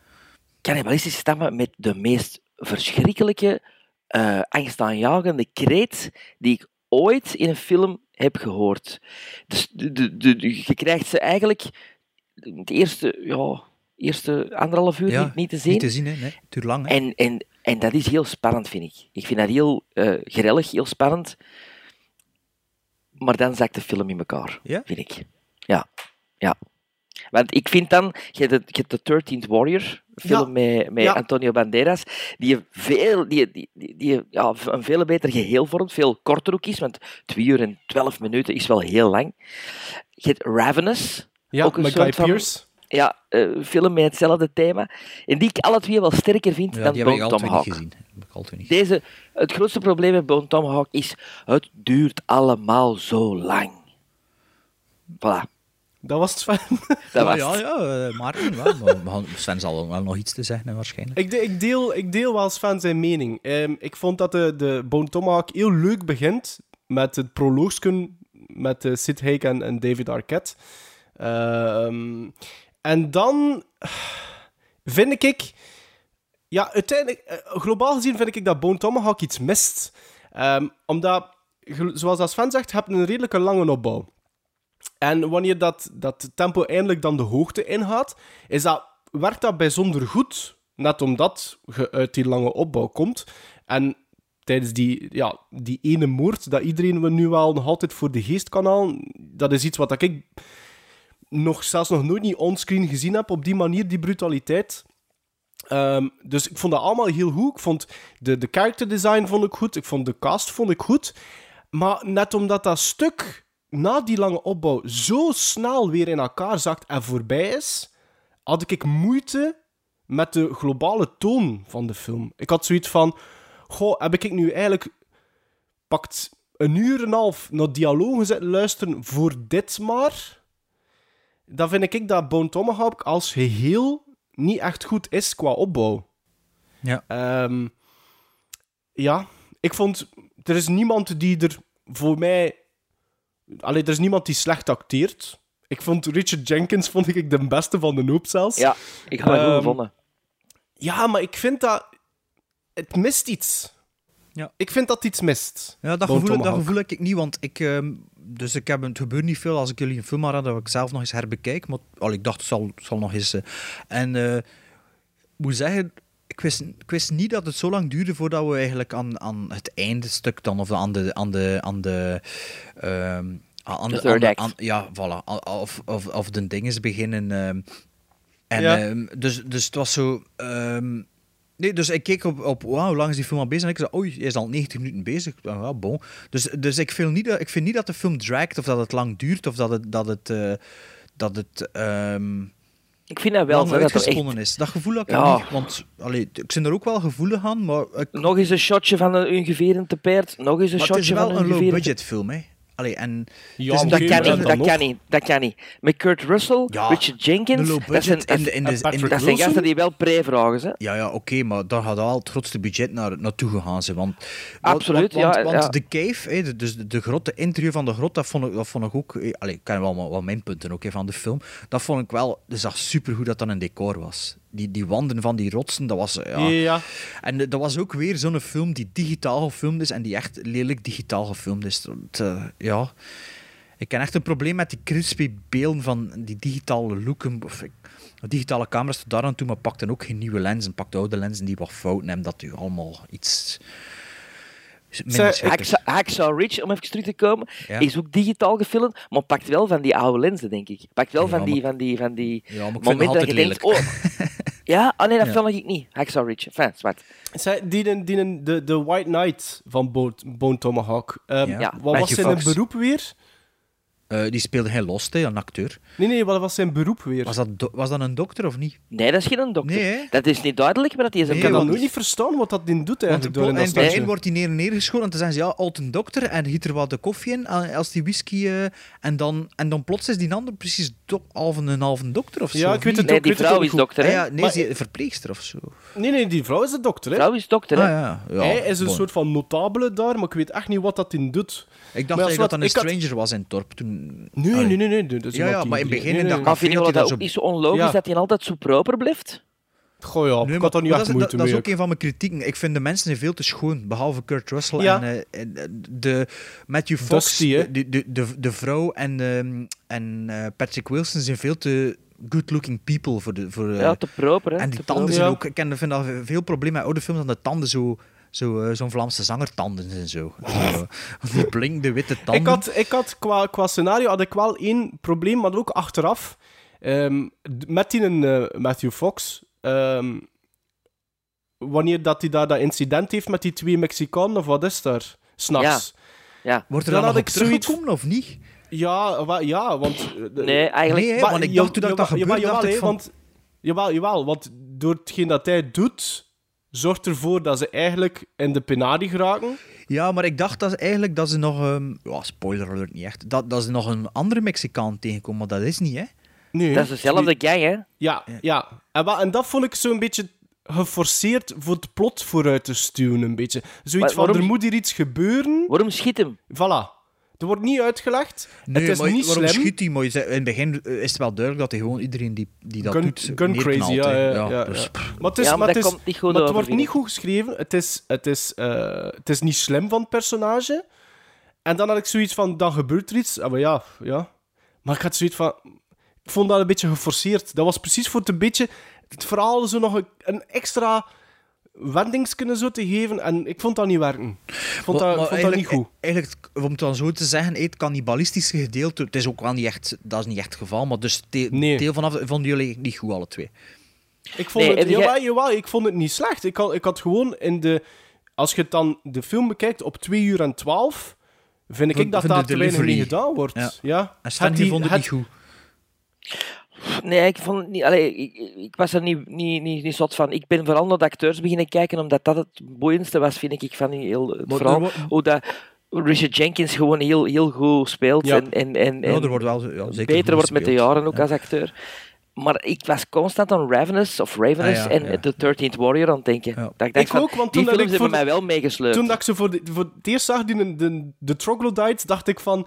cannibalistische stammen met de meest verschrikkelijke, eh angstaanjagende kreet die ik ooit in een film heb gehoord. Dus de, de, de- je krijgt ze eigenlijk het eerste, ja, eerste anderhalf uur Ja, niet, niet te zien. Niet te zien, hè. Nee, het lang, hè. En, en, en dat is heel spannend, vind ik. Ik vind dat heel grellig, heel spannend. Maar dan zakt de film in elkaar, Ja? vind ik. Ja, ja. Want ik vind dan, je hebt de, je hebt de 13th Warrior, film met, met Ja. Antonio Banderas, die, veel, die, die, die, die ja, een veel beter geheel vormt, veel korter ook is, want 2 uur en 12 minuten is wel heel lang. Je hebt Ravenous, ja, ook een met Guy soort van- Pearce. ja, eh, een film met hetzelfde thema, en die ik alle twee wel sterker vind Ja, dan Bone niet Tomahawk. gezien. Die heb ik al twee niet Deze, het grootste probleem met Bone Tomahawk is, het duurt allemaal zo lang. Voilà, Dat was het Sven. dat was ja, ja, eh, Maarten, ja, maar Sven zal wel nog iets te zeggen, waarschijnlijk. Ik, de- ik, deel, ik deel wel Sven zijn mening. Ehm, ik vond dat de, de Bone Tomahawk heel leuk begint met het proloogsken met eh, Sid Haig en, en David Arquette. Ehm, en dan vind ik... Ja, uiteindelijk, eh, globaal gezien vind ik dat Bone Tomahawk iets mist. Ehm, omdat, zoals dat Sven zegt, je hebt een redelijke lange opbouw. En wanneer dat, dat tempo eindelijk dan de hoogte ingaat, is dat, werkt dat bijzonder goed. Net omdat je uit die lange opbouw komt. En tijdens die, ja, die ene moord, dat iedereen we nu wel nog altijd voor de geest kan halen, dat is iets wat ik nog, zelfs nog nooit niet onscreen gezien heb op die manier, die brutaliteit. Ehm, dus ik vond dat allemaal heel goed. Ik vond de, de character design vond ik goed. Ik vond de cast vond ik goed. Maar net omdat dat stuk na die lange opbouw zo snel weer in elkaar zakt en voorbij is, had ik moeite met de globale toon van de film. Ik had zoiets van: Goh, heb ik nu eigenlijk pakt een uur en een half naar dialogen zitten luisteren voor dit maar? Dan vind ik dat Bone Tomahawk als geheel niet echt goed is qua opbouw. Ja. Ehm, ja, ik vond... Er is niemand die er voor mij... Allee, er is niemand die slecht acteert. Ik vond Richard Jenkins vond ik de beste van de hoop zelfs. Ja, ik het goed Ehm, gevonden. Ja, maar ik vind dat... Het mist iets. Ja. Ik vind dat iets mist. Ja, dat gevoel, dat gevoel heb ik niet, want ik... ehm, dus ik heb, het gebeurt niet veel als ik jullie een film had, dat ik zelf nog eens herbekijk. Maar al, ik dacht, het zal, zal nog eens... eh, en eh, ik moet zeggen, ik wist, ik wist niet dat het zo lang duurde voordat we eigenlijk aan, aan het eindstuk dan, of aan de... Aan de, aan de ehm, aan De aan aan- ja, voilà. Of, of, of de dingen beginnen. ehm. en Ja. ehm, dus, dus het was zo... ehm, Nee, dus ik keek op, op wow, hoe lang is die film al bezig? En ik zei, oei, hij is al 90 minuten bezig. Ah, Ja, bon. Dus, dus ik, vind niet dat, ik vind niet dat de film dragt, of dat het lang duurt, of dat het, dat het, eh, dat het ehm Ik vind dat wel. lang zo, dat uitgesponnen echt... is. Dat gevoel heb ik Ja. niet. Want allee, ik ben er ook wel gevoelig aan, maar, ik, Nog eens een shotje van een geveer te paard. Nog eens een maar het shotje is wel van een een low-budget film. Hè. Allee, en Ja, een Dat kan niet, dat kan niet, dat kan niet. Met Kurt Russell, Ja, Richard Jenkins, dat zijn, in de, in de, in de- dat zijn Wilson? gasten die wel pre-vragen zijn. Ja, ja, oké, maar daar gaat al het grootste budget naar, naartoe gegaan zijn. Want, Absoluut, want, want, ja, want de cave, hè, de, dus de, de grot, de interieur van de grot, dat vond ik, dat vond ik ook... eh, Allee, ik ken wel wat, wat mijn punten ook hè, van de film. Dat vond ik wel... Dat zag supergoed dat dat een decor was. Die, die wanden van die rotsen, dat was... eh, Ja. Ja. En eh, dat was ook weer zo'n film die digitaal gefilmd is en die echt lelijk digitaal gefilmd is. Dat, eh, ja... Ik heb echt een probleem met die crispy beelden van die digitale looken. Of ik, de digitale camera's tot daar aan toe, maar pakten ook geen nieuwe lenzen. Pakte oude lenzen die wat fouten hebben, dat u allemaal iets... Hacksaw, Ridge, om even terug te komen, Ja. is ook digitaal gefilmd, maar pakt wel van die oude lenzen, denk ik. Pakt wel Ja, van, die, van die, van die Ja, maar ik vind het momenten dat je denkt, oh... Ja? Ah nee, dat Ja. film ik niet. Hacksaw Ridge. Enfin, zwart. Zij, die, die, de, de White Knight van Bo Bone Tomahawk. Ehm, Ja. Wat was zijn beroep weer? Eh, die speelde hij Lost, hè, een acteur. Nee, nee, wat was zijn beroep weer? Was dat, do- was dat een dokter of niet? Nee, dat is geen dokter. Nee, dat is niet duidelijk, maar dat is een Nee, ik want- nog nooit niet verstaan wat dat ding doet eigenlijk door dat begin stadje. wordt hij neer en neergeschoten en dan zeggen ze ja, altijd een dokter en giet er wat de koffie in eh, als die whisky eh, en, dan, en dan plots is die ander precies half een halve dokter of zo. Ja, ik weet niet? het Nee, die vrouw is niet dokter, Ah, hè? ja, nee, Maar- ze verpleegster of zo. Nee, nee, die vrouw is de dokter, hè? vrouw is dokter, hè? Ah, ja. ja. Hij is een bon. soort van notabele daar, maar ik weet echt niet wat dat in doet. Ik dacht eigenlijk dat wat- dat een stranger was in het dorp. Toen... Nee, Allee. nee, nee, nee. Dat is Ja, ja, maar in het begin nee, in dat Maar vind je dat wel hij dat dat ook zo- niet zo onlogisch Ja. dat hij altijd zo proper blijft? Goh ja, Nee, ik had niet echt dat, moeite dat, is ook een van mijn kritieken. Ik vind de mensen zijn veel te schoon, behalve Kurt Russell Ja. en, eh, en, eh, de Matthew Fox, Dusty, de, de, de, de vrouw en, ehm, en eh, Patrick Wilson zijn veel te good-looking people voor de. Voor, Ja, te proper, hè? en die te tanden proper. zijn Ja. ook. Ik ken- vind dat veel probleem met oude films, dat de tanden zo. Zo, eh, Zo'n Vlaamse zangertanden en zo. zo die blinkende witte tanden. Ik had, ik had qua, qua scenario had ik wel één probleem, maar ook achteraf. Ehm, d- met die eh, Matthew Fox. ehm, wanneer dat hij daar dat incident heeft met die twee Mexicanen, of wat is daar? S'nachts. Ja. Wordt er dan dan, had nog ik zoiets- of niet? Ja, wa- ja, want... eh, Nee, eigenlijk... Nee, want ik ja- dacht toen dat, dat jawel, gebeurde, jawel, dacht ik hè, van... want, jawel, jawel, want door hetgeen dat hij doet, zorgt ervoor dat ze eigenlijk in de penari geraken. Ja, maar ik dacht dat ze eigenlijk dat ze nog... ehm, ja, spoiler alert, niet echt. Dat, dat ze nog een andere Mexicaan tegenkomen, maar dat is niet, hè? Nee, Dat is dezelfde gang, hè? Ja, ja. En, wa- en dat vond ik zo'n beetje geforceerd voor het plot vooruit te stuwen, een beetje. Zoiets Maar van, waarom- er moet hier iets gebeuren. Waarom schiet hem? Voilà. Er wordt niet uitgelegd. Nee, het is maar niet waarom slim. schiet hij? Maar in het begin eh, is het wel duidelijk dat hij gewoon iedereen die, die dat Gun, doet gun neerknalt, crazy, ja. hè. ja, ja, dus, ja. Maar het, is, Ja, maar maar het, dat is, komt niet goed maar het over, wordt niet goed geschreven. Het is, het, is, eh, het is niet slim van het personage. En dan had ik zoiets van, dan gebeurt er iets. Ah, maar ja, ja. Maar ik had zoiets van... Ik vond dat een beetje geforceerd. Dat was precies voor het een beetje... Het verhaal zo nog een, een extra wendings kunnen zo te geven. En ik vond dat niet werken. Ik vond maar- dat, maar ik vond dat niet goed. Eigenlijk, om het dan zo te zeggen, het cannibalistische gedeelte, het is ook wel niet echt, dat is niet echt het geval, maar dus de- Nee. deel vanaf vonden jullie niet goed, alle twee. Ik vond Nee, het, jawel, jawel, ik vond het niet slecht. Ik had, ik had gewoon in de... Als je het dan de film bekijkt op 2 uur en 12, vind ik Van- dat daar te weinig gedaan wordt. Ja. Ja. En die die- vond het het- niet goed. Nee, ik vond het niet... Allee, ik, ik was er niet, niet, niet, niet zot van. Ik ben vooral naar de acteurs beginnen kijken, omdat dat het boeiendste was, vind ik, van die heel, wo- Hoe dat Richard Jenkins gewoon heel, heel goed speelt. Ja. En, en, en, Ja, en er wordt wel ja, zeker beter wordt met de jaren ook Ja. als acteur. Maar ik was constant aan Ravenous, of Ravenous, Ah, ja, en ja. The 13th Warrior aan het denken. Ja. Dat ik dacht Ik van, ook, want die toen dat films ik hebben voor mij wel meegesleurd. Toen dat ik ze voor, de, voor het eerst zag, die, de, de Troglodytes, dacht ik van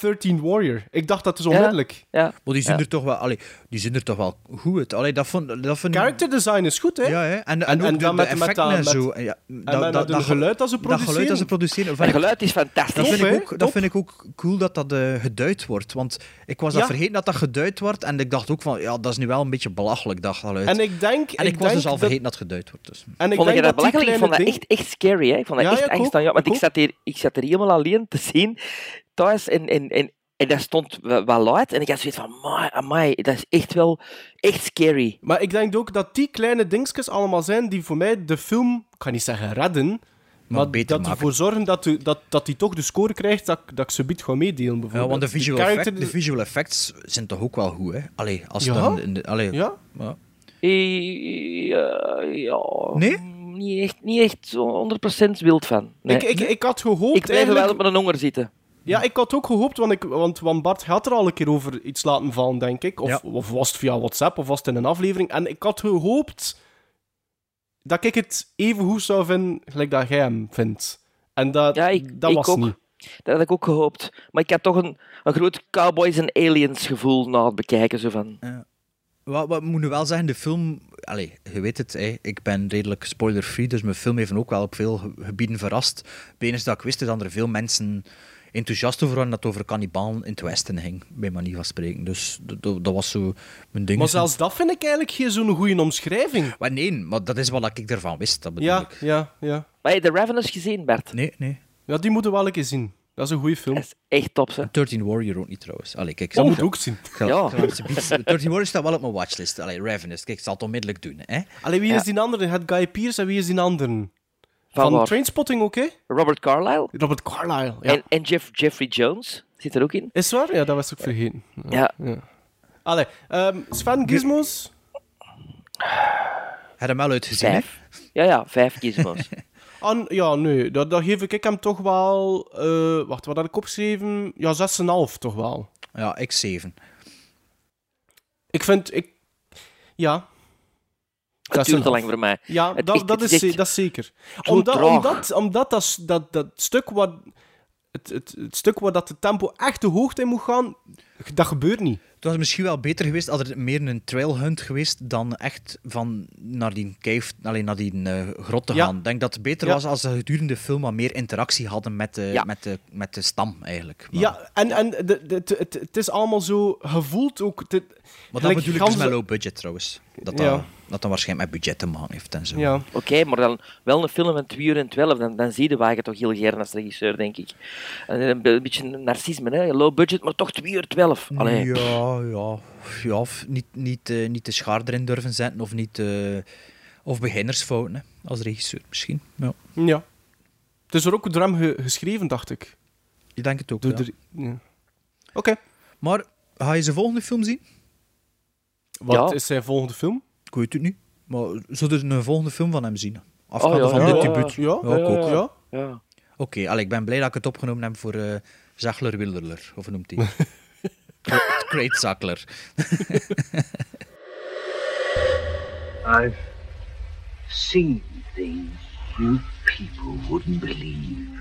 13 Warrior. Ik dacht dat is onmiddellijk. Ja, Maar die zien, Ja. er toch wel, allee, die zien er toch wel goed uit. Allee, dat vond, dat vond Character design is goed, hè? Ja, hè? En, en, En- ook en de, dan de met- effecten dat- en zo. En Ja, En met dat, dat, geluid dat ze dat geluid produceren. dat ze produceren. Het geluid is fantastisch. Dat vind, ik ook, dat vind ik ook cool dat dat eh, geduid wordt. Want ik was dat Ja. vergeten dat dat geduid wordt. En ik dacht ook van, ja, dat is nu wel een beetje belachelijk, dat geluid. En ik denk... En ik, was denk dus al dat- vergeten dat het geduid wordt. Dus. En ik vond denk dat dat belachelijk? Ik vond dat echt, echt scary. Hè? Ik vond dat Ja, echt angst aan jou. Want ik ik zat, hier, ik zat er helemaal alleen te zien thuis. En, en, en, en dat stond wel luid. En ik had zoiets van, amai, amai, dat is echt wel echt scary. Maar ik denk ook dat die kleine dingetjes allemaal zijn die voor mij de film, ik ga niet zeggen redden, maar, beter dat maken. ervoor zorgen dat, de, dat, dat die toch de score krijgt dat, ik- dat ik ze biedt ga meedelen. Bijvoorbeeld. Ja, want de visual, character- effect, de visual effects zijn toch ook wel goed, hè? Allee, als Ja? dan... in de- allee, Ja? ja. Eh, Ja, ja. Nee? Niet echt, niet echt zo 100% wild van. Nee. Ik, ik, ik had gehoopt Ik er wel op mijn honger zitten. Ja, ik had ook gehoopt, want, ik, want, want Bart had er al een keer over iets laten vallen, denk ik. Of, Ja. of was het via WhatsApp, of was het in een aflevering. En ik had gehoopt dat ik het even goed zou vinden, gelijk dat jij hem vindt. En dat, Ja, ik- dat ik was ook. niet. Dat had ik ook gehoopt. Maar ik had toch een, een groot Cowboys en Aliens gevoel na het bekijken. Zo van, Wat, wat moet nu wel zeggen, de film... Allee, je weet het, hè, ik ben redelijk spoiler-free, dus mijn film heeft me ook wel op veel ge- gebieden verrast. Benens dat ik wist dat er veel mensen enthousiast over waren dat het over kannibalen in het Westen ging, bij manier van spreken. Dus dat- dat dat was zo mijn ding. Maar zelfs dat vind ik eigenlijk geen zo'n goede omschrijving. Maar nee, maar dat is wat ik ervan wist, dat bedoel Ja, ik. ja, ja. Maar heb je The Ravenous gezien, Bert? Nee, nee. Ja, die moeten we wel een keer zien. Dat is een goede film. Dat is echt top, hè? 13 Warrior ook niet trouwens. Allee, kijk, Dat moet ook zien. Ja. ik zal alsjeblieft- 13 Warrior staat wel op mijn watchlist. Allee, Ravenous. Kijk, ik zal het onmiddellijk doen. Hè? Allee, wie Ja. is die andere? Het Guy Pearce en wie is die andere? Van waar? Trainspotting ook, hè? Robert Carlyle. Robert Carlyle. Ja. En, en Jeff, Jeffrey Jones zit er ook in. Is waar? Ja, dat was ik vergeten. Ja, Allee, ehm, Sven Gizmos. Heb je hem wel uitgezien? vijf. Ja, ja, vijf gizmos. An, ja, nee, dat, dat geef ik hem toch wel... eh, wacht, wat had ik opgeschreven? Ja, 6,5 toch wel. Ja, ik 7. Ik vind... Ik, ja. Het duurt te 6,5. lang voor mij. Ja, Het dat, echt- dat, is, echt dat is zeker. Omdat, omdat, omdat dat, dat, dat stuk wat... Het, het, het stuk waar dat de tempo echt de hoogte in moet gaan, dat gebeurt niet. Het was misschien wel beter geweest als er meer een trailhunt geweest dan echt van naar die cave, alleen naar die eh, grot te Ja. gaan. Ik denk dat het beter Ja. was als ze gedurende de film wat meer interactie hadden met de, Ja. met de, met de stam eigenlijk. Maar, Ja, en, en de, het, het is allemaal zo gevoeld ook... maar dat bedoel ik dus met low budget trouwens. Dat dat, Ja. dat dan waarschijnlijk met budget te maken heeft en zo. Ja. Oké, maar dan wel een film van 2 uur en 12, dan, dan zie je wagen toch heel gern als regisseur, denk ik. En Een, be- een beetje narcisme, hè? low budget, maar toch 2 uur 12. Allee. Ja, ja. ja of niet, niet, eh, niet de schaar erin durven zetten of niet... eh, of beginnersfouten, hè, als regisseur misschien. Ja. ja. Het is er ook door hem ge- geschreven, dacht ik. Ik denk het ook, Door ja. de- ja. Oké. Maar ga je zijn volgende film zien? Wat Ja. is zijn volgende film? Ik weet het niet. Maar zullen we een volgende film van hem zien? Oh, Afgaande ja, van ja, dit ja, debuut. Ja, ook. Oké, ja. Ja. allee, ik ben blij dat ik het opgenomen heb voor eh Zachler Wilderler. Of hoe noemt hij? Great- Zachler. I've seen things you people wouldn't believe.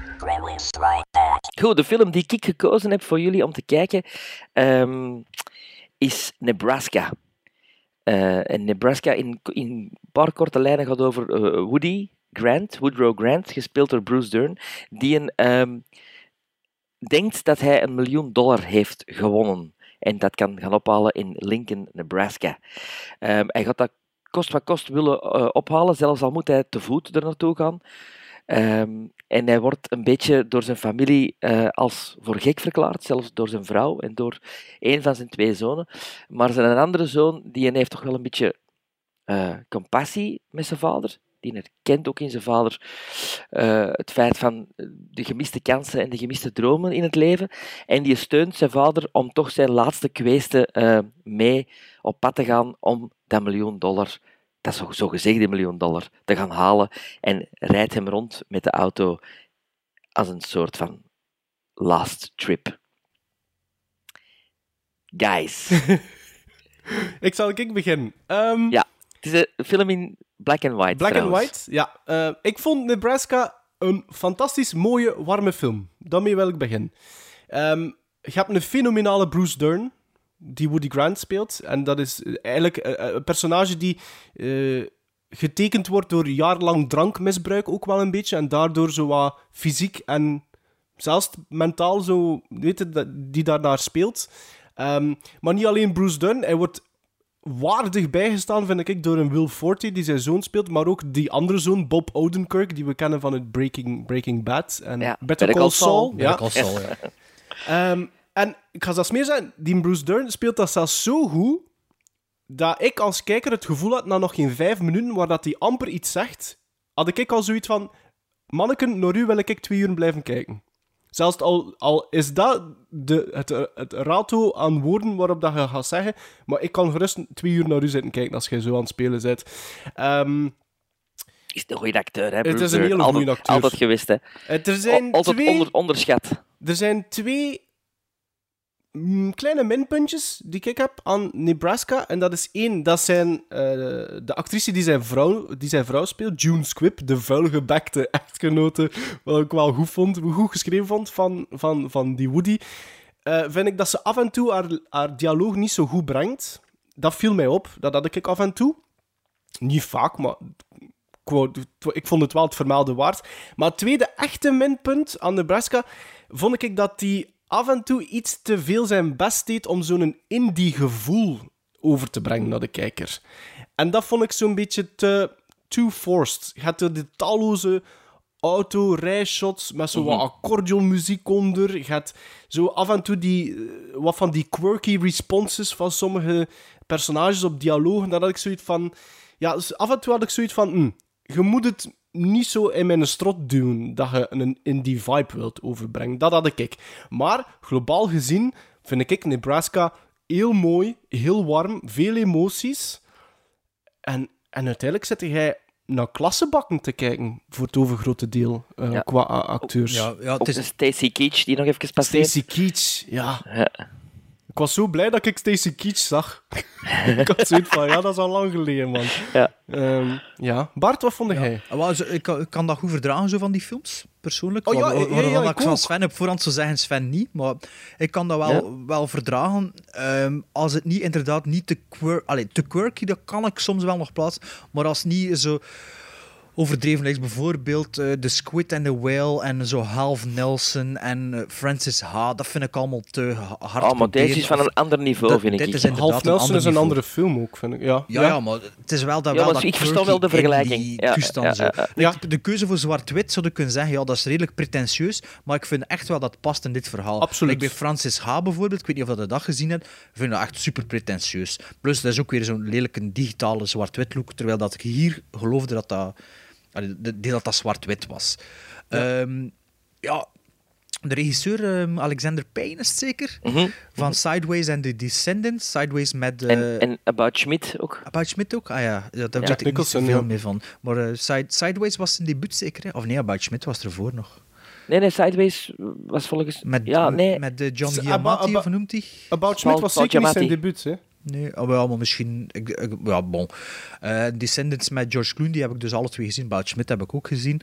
Goed, de film die ik gekozen heb voor jullie om te kijken ehm, is Nebraska. En Nebraska in, in een paar korte lijnen gaat over eh, Woody Grant, Woodrow Grant, gespeeld door Bruce Dern, die een, ehm, denkt dat hij een miljoen dollar heeft gewonnen. En dat kan gaan ophalen in Lincoln, Nebraska. Ehm, hij gaat dat kost wat kost willen eh, ophalen, zelfs al moet hij te voet er naartoe gaan. Ehm, en hij wordt een beetje door zijn familie eh, als voor gek verklaard, zelfs door zijn vrouw en door een van zijn twee zonen. Maar zijn andere zoon, die heeft toch wel een beetje eh, compassie met zijn vader. Die herkent ook in zijn vader eh, het feit van de gemiste kansen en de gemiste dromen in het leven. En die steunt zijn vader om toch zijn laatste kweeste eh, mee op pad te gaan om dat miljoen dollar, dat zo, zo gezegde miljoen dollar, te gaan halen. En rijdt hem rond met de auto als een soort van last trip. Guys. Ik zal ik beginnen. Ehm, Ja. Het is een film in black and white. Black and. White, ja. Eh, ik vond Nebraska een fantastisch mooie, warme film. Daarmee wil ik beginnen. Ehm, je hebt een fenomenale Bruce Dern, die Woody Grant speelt. En dat is eigenlijk eh, een personage die eh, getekend wordt door jarenlang drankmisbruik ook wel een beetje. En daardoor zo wat fysiek en zelfs mentaal zo, weet je, dat- die daarnaar speelt. Ehm, maar niet alleen Bruce Dern, hij wordt waardig bijgestaan, vind ik, door een Will Forte, die zijn zoon speelt, maar ook die andere zoon, Bob Odenkirk, die we kennen van het Breaking, Breaking Bad en Ja, Better Call Saul. Saul. Ja. Better Call Saul, ja. Ehm, en ik ga zelfs meer zeggen, die Bruce Dern speelt dat zelfs zo goed, dat ik als kijker het gevoel had, na nog geen vijf minuten, waar dat hij amper iets zegt, had ik al zoiets van, manneken, naar u wil ik twee uur blijven kijken. Zelfs al, al is dat de, het, het rato aan woorden waarop dat je gaat zeggen, maar ik kan gerust twee uur naar u zitten kijken als jij zo aan het spelen bent. Ehm, Is een goede acteur, hè? Het Bruce is een hele altijd, goede acteur. Altijd geweest, hè? er zijn Altijd twee... onder, onderschat. er zijn twee kleine minpuntjes die ik heb aan Nebraska. En dat is één, dat zijn eh, de actrice die zijn, vrouw, die zijn vrouw speelt, June Squibb, de vuilgebekte echtgenote, wat ik wel goed vond, goed geschreven vond van, van, van die Woody. Eh, vind ik dat ze af en toe haar, haar dialoog niet zo goed brengt. Dat viel mij op, dat had ik af en toe. Niet vaak, maar ik vond het wel het vermelde waard. Maar het tweede echte minpunt aan Nebraska vond ik dat die af en toe iets te veel zijn best deed om zo'n indie gevoel over te brengen naar de kijker. En dat vond ik zo'n beetje te too forced. Je hebt de talloze auto-rijshots met zo wat accordeonmuziek onder. Je hebt zo af en toe die, eh, wat van die quirky responses van sommige personages op dialogen. Dan had ik zoiets van... Ja, dus af en toe had ik zoiets van... hm, je moet het niet zo in mijn strot doen dat je een indie vibe wilt overbrengen. Dat had ik. Maar globaal gezien vind ik Nebraska heel mooi, heel warm, veel emoties. En, en uiteindelijk zit jij naar klassenbakken te kijken voor het overgrote deel eh, Ja. qua acteurs. Ja, ja het is, Stacy Keach die nog even passeert. Stacey Keach, ja. Ja. Ik was zo blij dat ik Stacey Keach zag. ik had zoiets van, ja, dat is al lang geleden, man. Ja. Ehm, ja. Bart, wat vond jij? Ja, ik, kan- ik kan dat goed verdragen, zo van die films, persoonlijk. Oh, ja, ja, ja, ik ik van. Sven op voorhand zou zeggen, Sven niet. Maar ik kan dat wel, wel verdragen. Ehm, als het niet inderdaad niet te, quir Allee, te quirky, dat kan ik soms wel nog plaatsen. Maar als het niet zo overdreven is, bijvoorbeeld eh The Squid and the Whale en zo Half Nelson en eh, Francis H. Dat vind ik allemaal te ha- hard Oh, maar deze is van een ander niveau, Dat- vind ik. dit is Half Nelson is een niveau. andere film ook, vind ik. Ja, Ja, ja, maar het is wel dat Ja, wel maar dat ik versta wel de vergelijking. Ja, toestand ja, zo. ja, ja. Ja. Like, De keuze voor zwart-wit zou je kunnen zeggen, ja, dat is redelijk pretentieus, maar ik vind echt wel dat het past in dit verhaal. Absoluut. Like bij Francis H. bijvoorbeeld, ik weet niet of je dat gezien hebt, ik vind dat echt super pretentieus. Plus, dat is ook weer zo'n lelijke digitale zwart-wit look, terwijl dat ik hier geloofde dat dat, allee, de- dat, dat zwart-wit was. Ja. ja, de regisseur ehm, Alexander Payne is het zeker, van Sideways en The Descendants. Sideways met... eh, En, en About Schmidt ook. About Schmidt ook? Ah ja, ja daar Ja. weet ik niet zoveel ja. meer van. Maar eh, Side- Sideways was zijn debuut zeker, hè? Of nee, About Schmidt was ervoor nog. Nee, nee, Sideways was volgens... Met, ja, nee. met eh, John Giamatti, of noemt hij? About Schmidt was zeker niet zijn debuut, hè? Nee, oh, wel, maar misschien... Ik, ja, bon. Eh, Descendants met George Clooney, die heb ik dus alle twee gezien. About Schmidt heb ik ook gezien.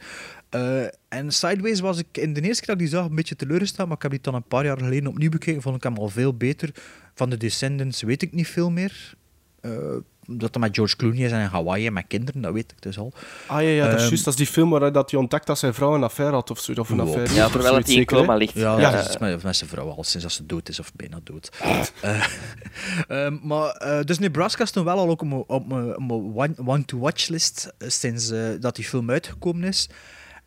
Eh, en Sideways was ik in de eerste keer dat ik die zag een beetje teleurgesteld, maar ik heb die dan een paar jaar geleden opnieuw bekeken. Vond ik hem al veel beter. Van de Descendants weet ik niet veel meer. Eh, dat dat met George Clooney is en in Hawaii en met kinderen, dat weet ik dus al. Ah ja, ja dat is Ehm, juist. Dat is die film waar dat hij ontdekt dat zijn vrouw een affaire had of zo. Of een affaire. Ja, terwijl het zoiets in coma ligt. Ja, Ja. dat is met, met zijn vrouw al sinds dat ze dood is of bijna dood. Eh, ehm, maar, eh, dus Nebraska stond wel al ook op mijn- op mijn op mijn one- one-to-watch-list eh, sinds dat die film uitgekomen is.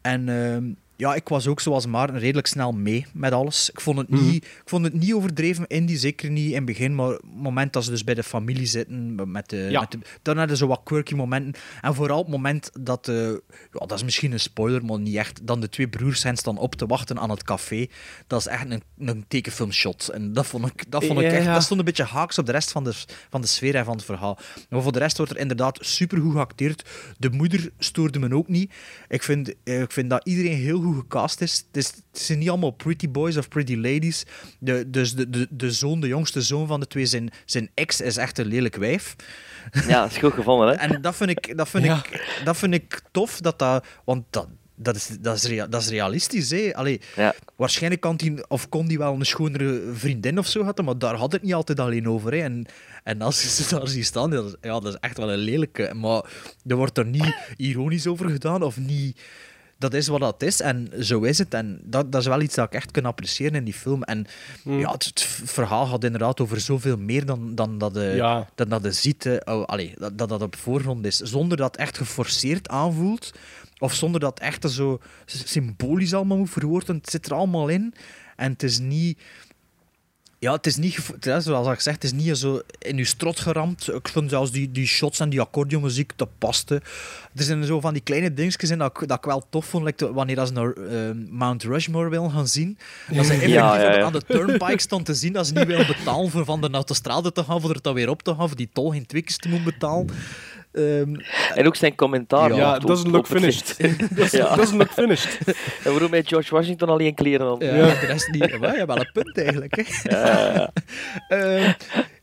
En ehm, ja, ik was ook zoals Maarten redelijk snel mee met alles. Ik vond het niet, ik vond het niet overdreven indie, zeker niet in het begin, maar het moment dat ze dus bij de familie zitten, met de, Ja. met de, dan hadden ze zo wat quirky momenten. En vooral het moment dat, eh, ja, dat is misschien een spoiler, maar niet echt, dan de twee broers hen staan op te wachten aan het café. Dat is echt een, een tekenfilmshot. En dat vond ik, dat vond ik echt, ja. dat stond een beetje haaks op de rest van de, van de sfeer en van het verhaal. Maar voor de rest wordt er inderdaad supergoed geacteerd. De moeder stoorde me ook niet. Ik vind, eh, ik vind dat iedereen heel goed gecast is. Het, is, het zijn niet allemaal pretty boys of pretty ladies. De, dus de, de, de zoon, de jongste zoon van de twee, zijn, zijn ex is echt een lelijk wijf. Ja, dat is goed gevonden, hè. En dat vind ik, dat vind Ja. ik, dat vind ik tof, dat dat, want dat, dat, is, dat, is, rea- dat is realistisch. Hè? Allee, Ja. Waarschijnlijk kan die, of kon die wel een schonere vriendin of zo hadden, maar daar had het niet altijd alleen over. Hè? En, en als je ze daar ziet staan, dat is, ja, dat is echt wel een lelijke. Maar er wordt er niet ironisch over gedaan of niet. Dat is wat dat is en zo is het. En dat, dat is wel iets dat ik echt kan appreciëren in die film. En ja, het, het verhaal gaat inderdaad over zoveel meer dan, dan dat je Ja. dat, ziet, hè, oh, allee, dat, dat dat op voorgrond is. Zonder dat het echt geforceerd aanvoelt. Of zonder dat het echt zo symbolisch allemaal moet verwoorden. Het zit er allemaal in. En het is niet... Ja, het is niet, zoals ik zeg, het is niet zo in je strot geramd. Ik vond zelfs die, die shots en die accordeonmuziek, dat paste. Er zijn zo van die kleine dingetjes in dat ik, dat ik wel tof vond. like wanneer dat ze naar eh, Mount Rushmore wil gaan zien. Dat ze effectief Ja, ja, ja. aan de turnpike stond te zien dat ze niet wil betalen voor van de autostrade te gaan, voor er dan weer op te gaan, voor die tol geen twee keer te moeten betalen. Ehm, En ook zijn commentaar. Ja, op- doesn't op look het finished. doesn't, Ja. doesn't look finished. En waarom heeft George Washington alleen kleren aan? ja, de rest niet. Maar ja, wel een punt eigenlijk. Hè. Ehm,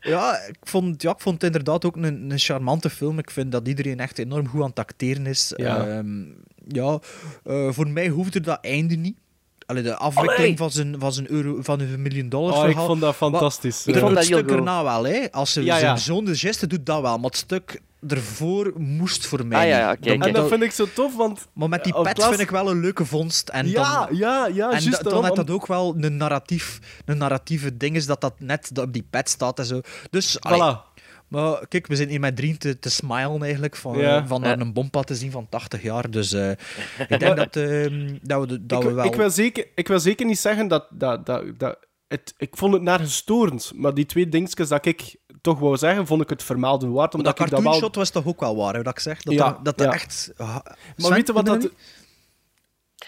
ja, ik vond, ja, ik vond het inderdaad ook een, een charmante film. Ik vind dat iedereen echt enorm goed aan het acteren is. Ja. Ehm, ja, eh, voor mij hoefde dat einde niet. Allee, de afwikkeling Allee. van zijn, van zijn, euro, van een miljoen dollar Oh, ik vond dat fantastisch. Ik Ja. vond het dat heel stuk erna wel, hè. Als ze Ja, ja. de geste doet, dat wel. Maar het stuk ervoor moest voor mij Ah, ja, ja. En dat vind ik zo tof, want... maar met die pet plaats- vind ik wel een leuke vondst. En ja, dan, ja, ja, en da- dan dat ook wel een, narratief, een narratieve ding is dat dat net op die pet staat en zo. Dus, allee, Voilà. maar kijk, we zijn hier met drieën te, te smilen eigenlijk, van, Ja. eh, van naar een bompad te zien van 80 jaar. Dus eh, ik denk dat, ehm, dat, we, dat ik, we wel... ik, wil zeker, ik wil zeker niet zeggen dat... dat, dat, dat het, ik vond het nergens storend, maar die twee dingetjes dat ik toch wou zeggen, vond ik het vermelden waard. Maar Omdat dat ik dat wel... cartoonshot was toch ook wel waar, dat ik zeg? Dat Ja, dat, dat, dat ja. echt... ah, Maar weet je wat dat... niet?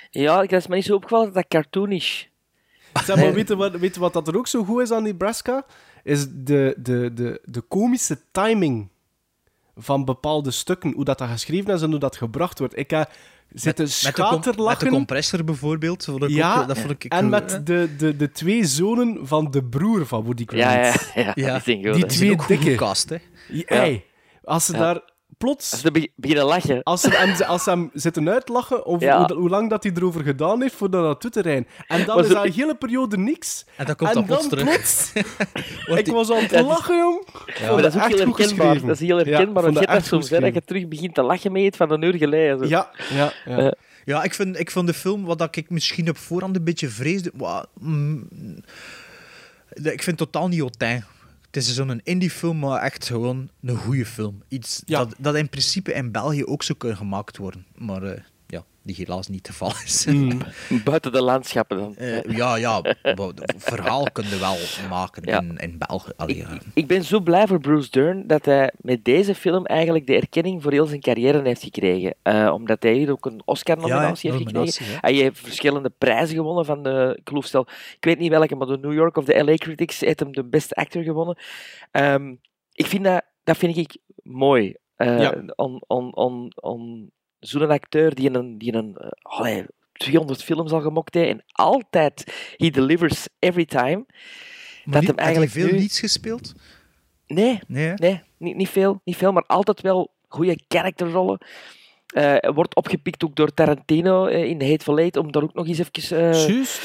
Ja, ik is me niet zo opgevallen dat dat cartoon is. Zeg maar, weet je, wat, weet je wat dat er ook zo goed is aan Nebraska? Is de, de, de, de komische timing van bepaalde stukken. Hoe dat, dat geschreven is en hoe dat gebracht wordt. Ik heb zitten com- met de schaterlachen. compressor bijvoorbeeld, vond ik Ja, ook, dat vond ik en met de, de, de twee zonen van de broer van Woody Ja, ja, ja. Ja, die twee goed dikke. hè. Ey, als ze Ja. Daar Als plots... ze be- beginnen lachen. Als ze, hem, als ze hem zitten uitlachen over Ja. hoe, hoe lang dat hij erover gedaan heeft voor dat te rijden. En dan Maar is een hele periode niks. En dan komt en dat plots dan terug. plots... Ik die- was aan het is- lachen, jong. maar dat is ook echt heel goed herkenbaar. geschreven. Dat is heel Ja, herkenbaar. want je dat hebt soms, hè, dat je terug begint te lachen mee van een uur geleden. Zo. Ja, ja, ja. Eh, Ja, ik vind, ik vond de film, wat dat ik misschien op voorhand een beetje vreesde... mm, ik vind het totaal niet hautain. Het is zo'n indie-film, maar echt gewoon een goede film. Iets Ja. dat, dat in principe in België ook zou kunnen gemaakt worden. Maar eh, ja, die helaas niet te geval is. Mm. Buiten de landschappen dan. Eh, ja, ja, verhaal kun je wel maken Ja. in, in België. Allee, Ik, ik ben zo blij voor Bruce Dern dat hij met deze film eigenlijk de erkenning voor heel zijn carrière heeft gekregen. Eh, omdat hij hier ook een Oscar-nominatie Ja, heeft gekregen. ja. Hij heeft verschillende prijzen gewonnen van de, ik geloof stel, ik weet niet welke, maar de New York of de LA Critics heeft hem de Best Actor gewonnen. Ehm, ik vind dat, dat vind ik mooi. Eh Ja. on, on, on, on zo'n acteur die een, die een eh, allee, 200 films al gemokt heeft en altijd, he delivers every time. Maar dat niet- hem had hij eigenlijk veel nu- niets gespeeld? Nee, Nee? Nee, niet, niet, veel, niet veel, maar altijd wel goede karakterrollen. Eh, hij wordt opgepikt ook door Tarantino eh, in The Hateful Eight, om daar ook nog eens even... eh, Juist.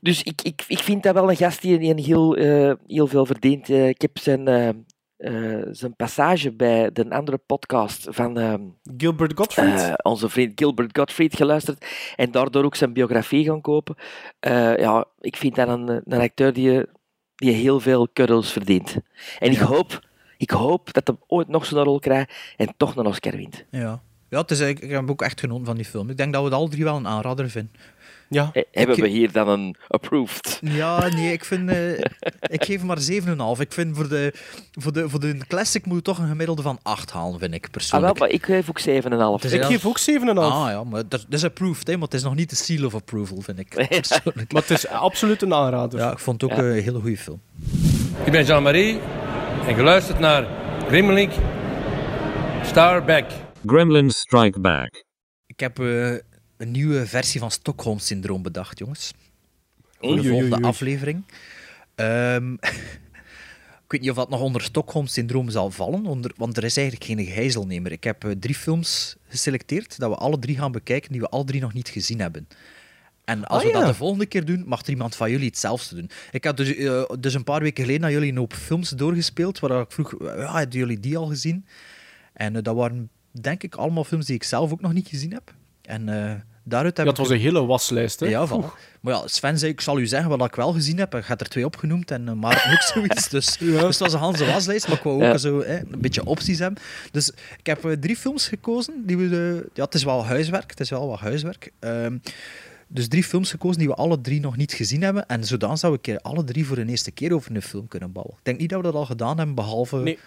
dus ik, ik, ik vind dat wel een gast die, die een heel, eh, heel veel verdient. Eh, ik heb zijn, eh, zijn passage bij de andere podcast van ehm, Gilbert Gottfried. eh, onze vriend Gilbert Gottfried geluisterd en daardoor ook zijn biografie gaan kopen. Eh, ja, ik vind dat een, een acteur die, die heel veel kuddels verdient. En ik, hoop, ik hoop dat hij ooit nog zo'n rol krijgt en toch een Oscar wint. Ja. Ja, het is, ik, heb ook echt genoten van die film. Ik denk dat we het alle drie wel een aanrader vinden. Ja. Eh, hebben Ik- we hier dan een approved? Ja, nee, ik vind... eh, ik geef hem maar 7,5. Ik vind voor de, voor, de, voor de classic moet je toch een gemiddelde van 8 halen, vind ik Ah, wel, persoonlijk. maar ik geef ook 7,5. is Ik geef ook 7,5. Ah ja, maar dat, is approved, hè, maar het is nog niet de seal of approval, vind ik persoonlijk. Maar het is absoluut een aanrader. Ja, ik vond het ook Ja. een hele goede film. Ik ben Jean-Marie en geluisterd naar Grimmelink Starback. Gremlins Strike Back. Ik heb eh, een nieuwe versie van Stockholm-syndroom bedacht, jongens. Voor de volgende aflevering. Ehm, ik weet niet of dat nog onder Stockholm-syndroom zal vallen, onder, want er is eigenlijk geen gijzelnemer. Ik heb eh, drie films geselecteerd dat we alle drie gaan bekijken, die we alle drie nog niet gezien hebben. En als Ah, we dat de volgende keer doen, mag er iemand van jullie hetzelfde doen. Ik had dus, eh, dus een paar weken geleden aan jullie een hoop films doorgespeeld, waar ik vroeg, ja, hebben jullie die al gezien? En eh, dat waren, denk ik, allemaal films die ik zelf ook nog niet gezien heb. En eh, daaruit heb Ja, het ik... was een hele waslijst. Hè? Ja, voilà. Maar ja, Sven zei, ik zal u zeggen wat ik wel gezien heb. Hij gaat er twee opgenoemd en uh, maar ook zoiets. Dus, dus het was een Hanse waslijst, maar ik wou ook Ja. zo, hè, een beetje opties hebben. Dus ik heb eh, drie films gekozen. Die we, eh, ja, het is wel huiswerk. Het is wel wat huiswerk. Ehm, dus drie films gekozen die we alle drie nog niet gezien hebben. En zodan zou ik er alle drie voor een eerste keer over een film kunnen bouwen. Ik denk niet dat we dat al gedaan hebben, behalve Nee.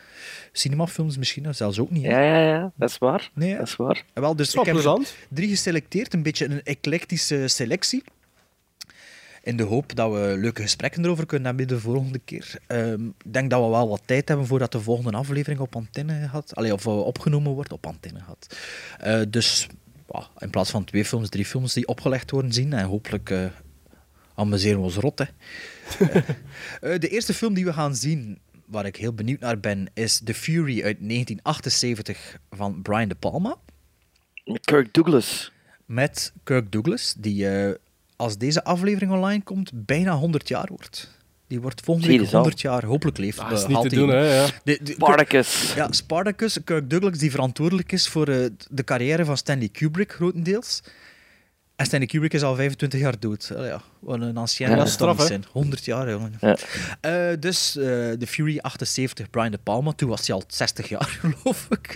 Cinemafilms misschien. Zelfs ook niet. hè. Ja, ja, ja, dat is waar. Nee? Dat is waar. En wel, dus ik heb drie geselecteerd, een beetje een eclectische selectie. In de hoop dat we leuke gesprekken erover kunnen hebben de volgende keer. Ehm, Ik denk dat we wel wat tijd hebben voordat de volgende aflevering op antenne gaat. Allee, of eh, opgenomen wordt op antenne gaat. Eh, dus ja, in plaats van twee films, drie films die opgelegd worden zien. En hopelijk eh, amuseren we ons rot. Hè. Eh, de eerste film die we gaan zien, waar ik heel benieuwd naar ben, is The Fury uit 1978 van Brian De Palma. Met Kirk Douglas. Met Kirk Douglas, die eh, als deze aflevering online komt, bijna 100 jaar wordt. Die wordt volgende week dus al. 100 jaar, hopelijk leeft. Dat is eh, niet te doen, hè, ja. De, de- Spartacus. Ja, Spartacus, Kirk Douglas, die verantwoordelijk is voor eh, de carrière van Stanley Kubrick, grotendeels. En Stanley Kubrick is al 25 jaar dood. Allee, ja, wat een ancien Ja, straf, zijn. 100 jaar, jongen. Ja. Eh, dus eh The Fury 78, Brian De Palma. Toen was hij al 60 jaar, geloof ik.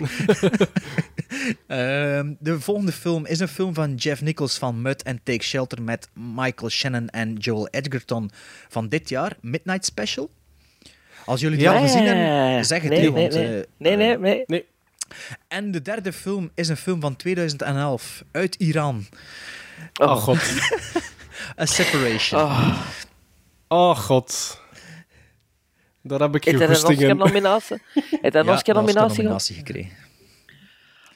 Ehm, de volgende film is een film van Jeff Nichols van Mud and Take Shelter met Michael Shannon en Joel Edgerton van dit jaar, Midnight Special. Als jullie die Ja. al gezien Ja, hebben, zeg het nee, hier, nee, want, nee. eh, nee, nee, nee. Nee. en de derde film is een film van 2011 uit Iran. Oh, god. A Separation. Oh, Oh, god. Daar heb ik heeft geen hij een goesting in. Oscar-nominatie? Heeft hij een Ja, een Oscar-nominatie gehad? Oscar-nominatie gekregen.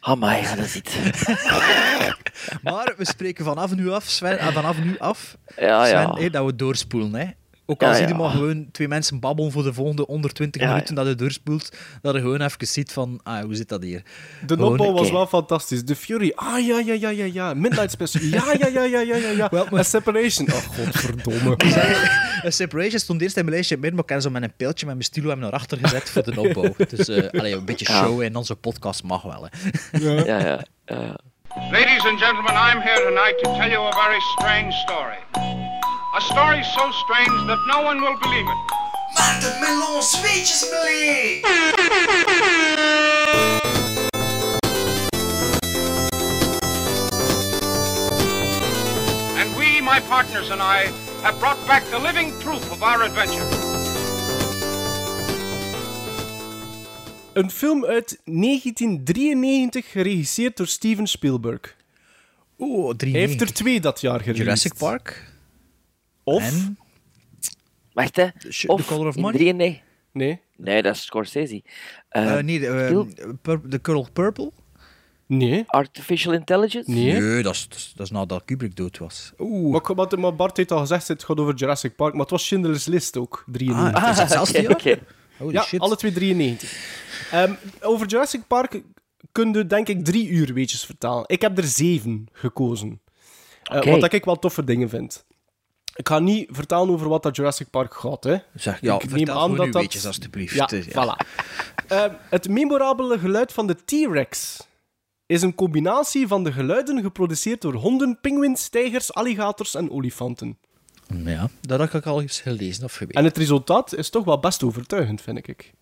Amai, ja, dat is iets. Maar we spreken vanaf nu af, Sven, ah, vanaf nu af, Ja, Sven, ja. hé, dat we doorspoelen. Hè. Ook al Ja, zie je ja. maar gewoon twee mensen babbelen voor de volgende 120 Ja, ja. minuten dat je doorspoelt, dat je gewoon even ziet van, ah, hoe zit dat hier? De Gewoon, opbouw was wel fantastisch. The Fury. Ah, ja, ja, ja, ja, ja. Midnight Special. Ja, ja, ja, ja, ja, ja. ja. Wel, maar- A Separation. Oh, godverdomme. A Separation stond eerst in mijn lijstje midden, maar ik heb zo met een pijltje met mijn stilo hem naar achter gezet voor de opbouw. Dus eh, allee, een beetje Ja. show in onze podcast mag wel. Hè. Ja, ja. ja. Ladies and gentlemen, I'm here tonight to tell you a very strange story. A story so strange that no one will believe it. Maarten Melon Zweetjesmelee! And we, my partners and I, have brought back the living proof of our adventure. Een film uit 1993, geregisseerd door Steven Spielberg. Oeh, drie Hij heeft er twee dat jaar gereleased. Jurassic Park Of? en Wacht, hè. Sh- Of The Color of in Money? 93. Nee. Nee, dat is Scorsese. Eh, eh, nee, Pur- The Color Purple? Nee. Artificial Intelligence? Nee. dat is, dat is, dat is nadat Kubrick dood was. Oeh. Maar, maar, maar Bart heeft al gezegd, het gaat over Jurassic Park, maar het was Schindler's List ook, 93. Ah, is hetzelfde jaar? Holy ja, shit. alle twee 93. Ehm, over Jurassic Park kun je denk ik drie uur weetjes vertalen. Ik heb er zeven gekozen. Eh, Oké. Wat dat ik wel toffe dingen vind. Ik ga niet vertellen over wat dat Jurassic Park gaat. Hè. Zeg, ja, ik vertel gewoon uw weetjes, alstublieft. Ja, ja. voilà. Ehm, het memorabele geluid van de T-Rex is een combinatie van de geluiden geproduceerd door honden, pinguïns, tijgers, alligators en olifanten. Ja, dat heb ik al eens gelezen of geweten. En het resultaat is toch wel best overtuigend, vind ik.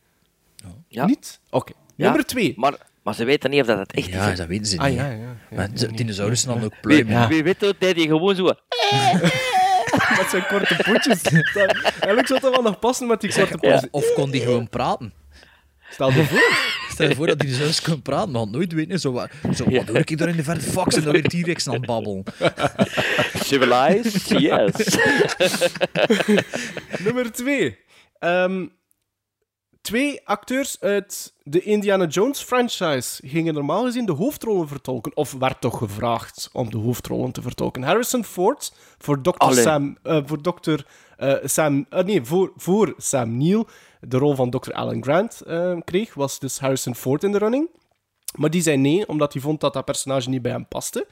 Ja. Niet? Oké. Ja, Nummer twee. Maar, maar ze weten niet of dat het echt Ja, is. dat weten ze niet. Ah, ja, hè. ja. ja, Maar ja, de dinosaurussen dan ook Wie, pluimen. Ja. wie weet dat hij gewoon zo... Met zijn korte pootjes. Dat- Eigenlijk zou dat wel nog passen met die korte pootjes. Of, of kon die gewoon praten? Stel je voor. Stel je voor dat die dinosaurus kon praten, maar had nooit weten. Zo, wat, zo, wat doe ik daar in de verte? Fox en dan weer T-Rex aan het babbelen. Civilized? Yes. Nummer twee. Ehm, twee acteurs uit de Indiana Jones franchise gingen normaal gezien de hoofdrollen vertolken. Of werd toch gevraagd om de hoofdrollen te vertolken. Harrison Ford voor Dr. Allee. Sam... eh, voor Dr. eh, Sam... eh, nee, voor, voor Sam Neill de rol van Dr. Alan Grant kreeg, was dus Harrison Ford in de running. Maar die zei nee, omdat hij vond dat dat personage niet bij hem paste.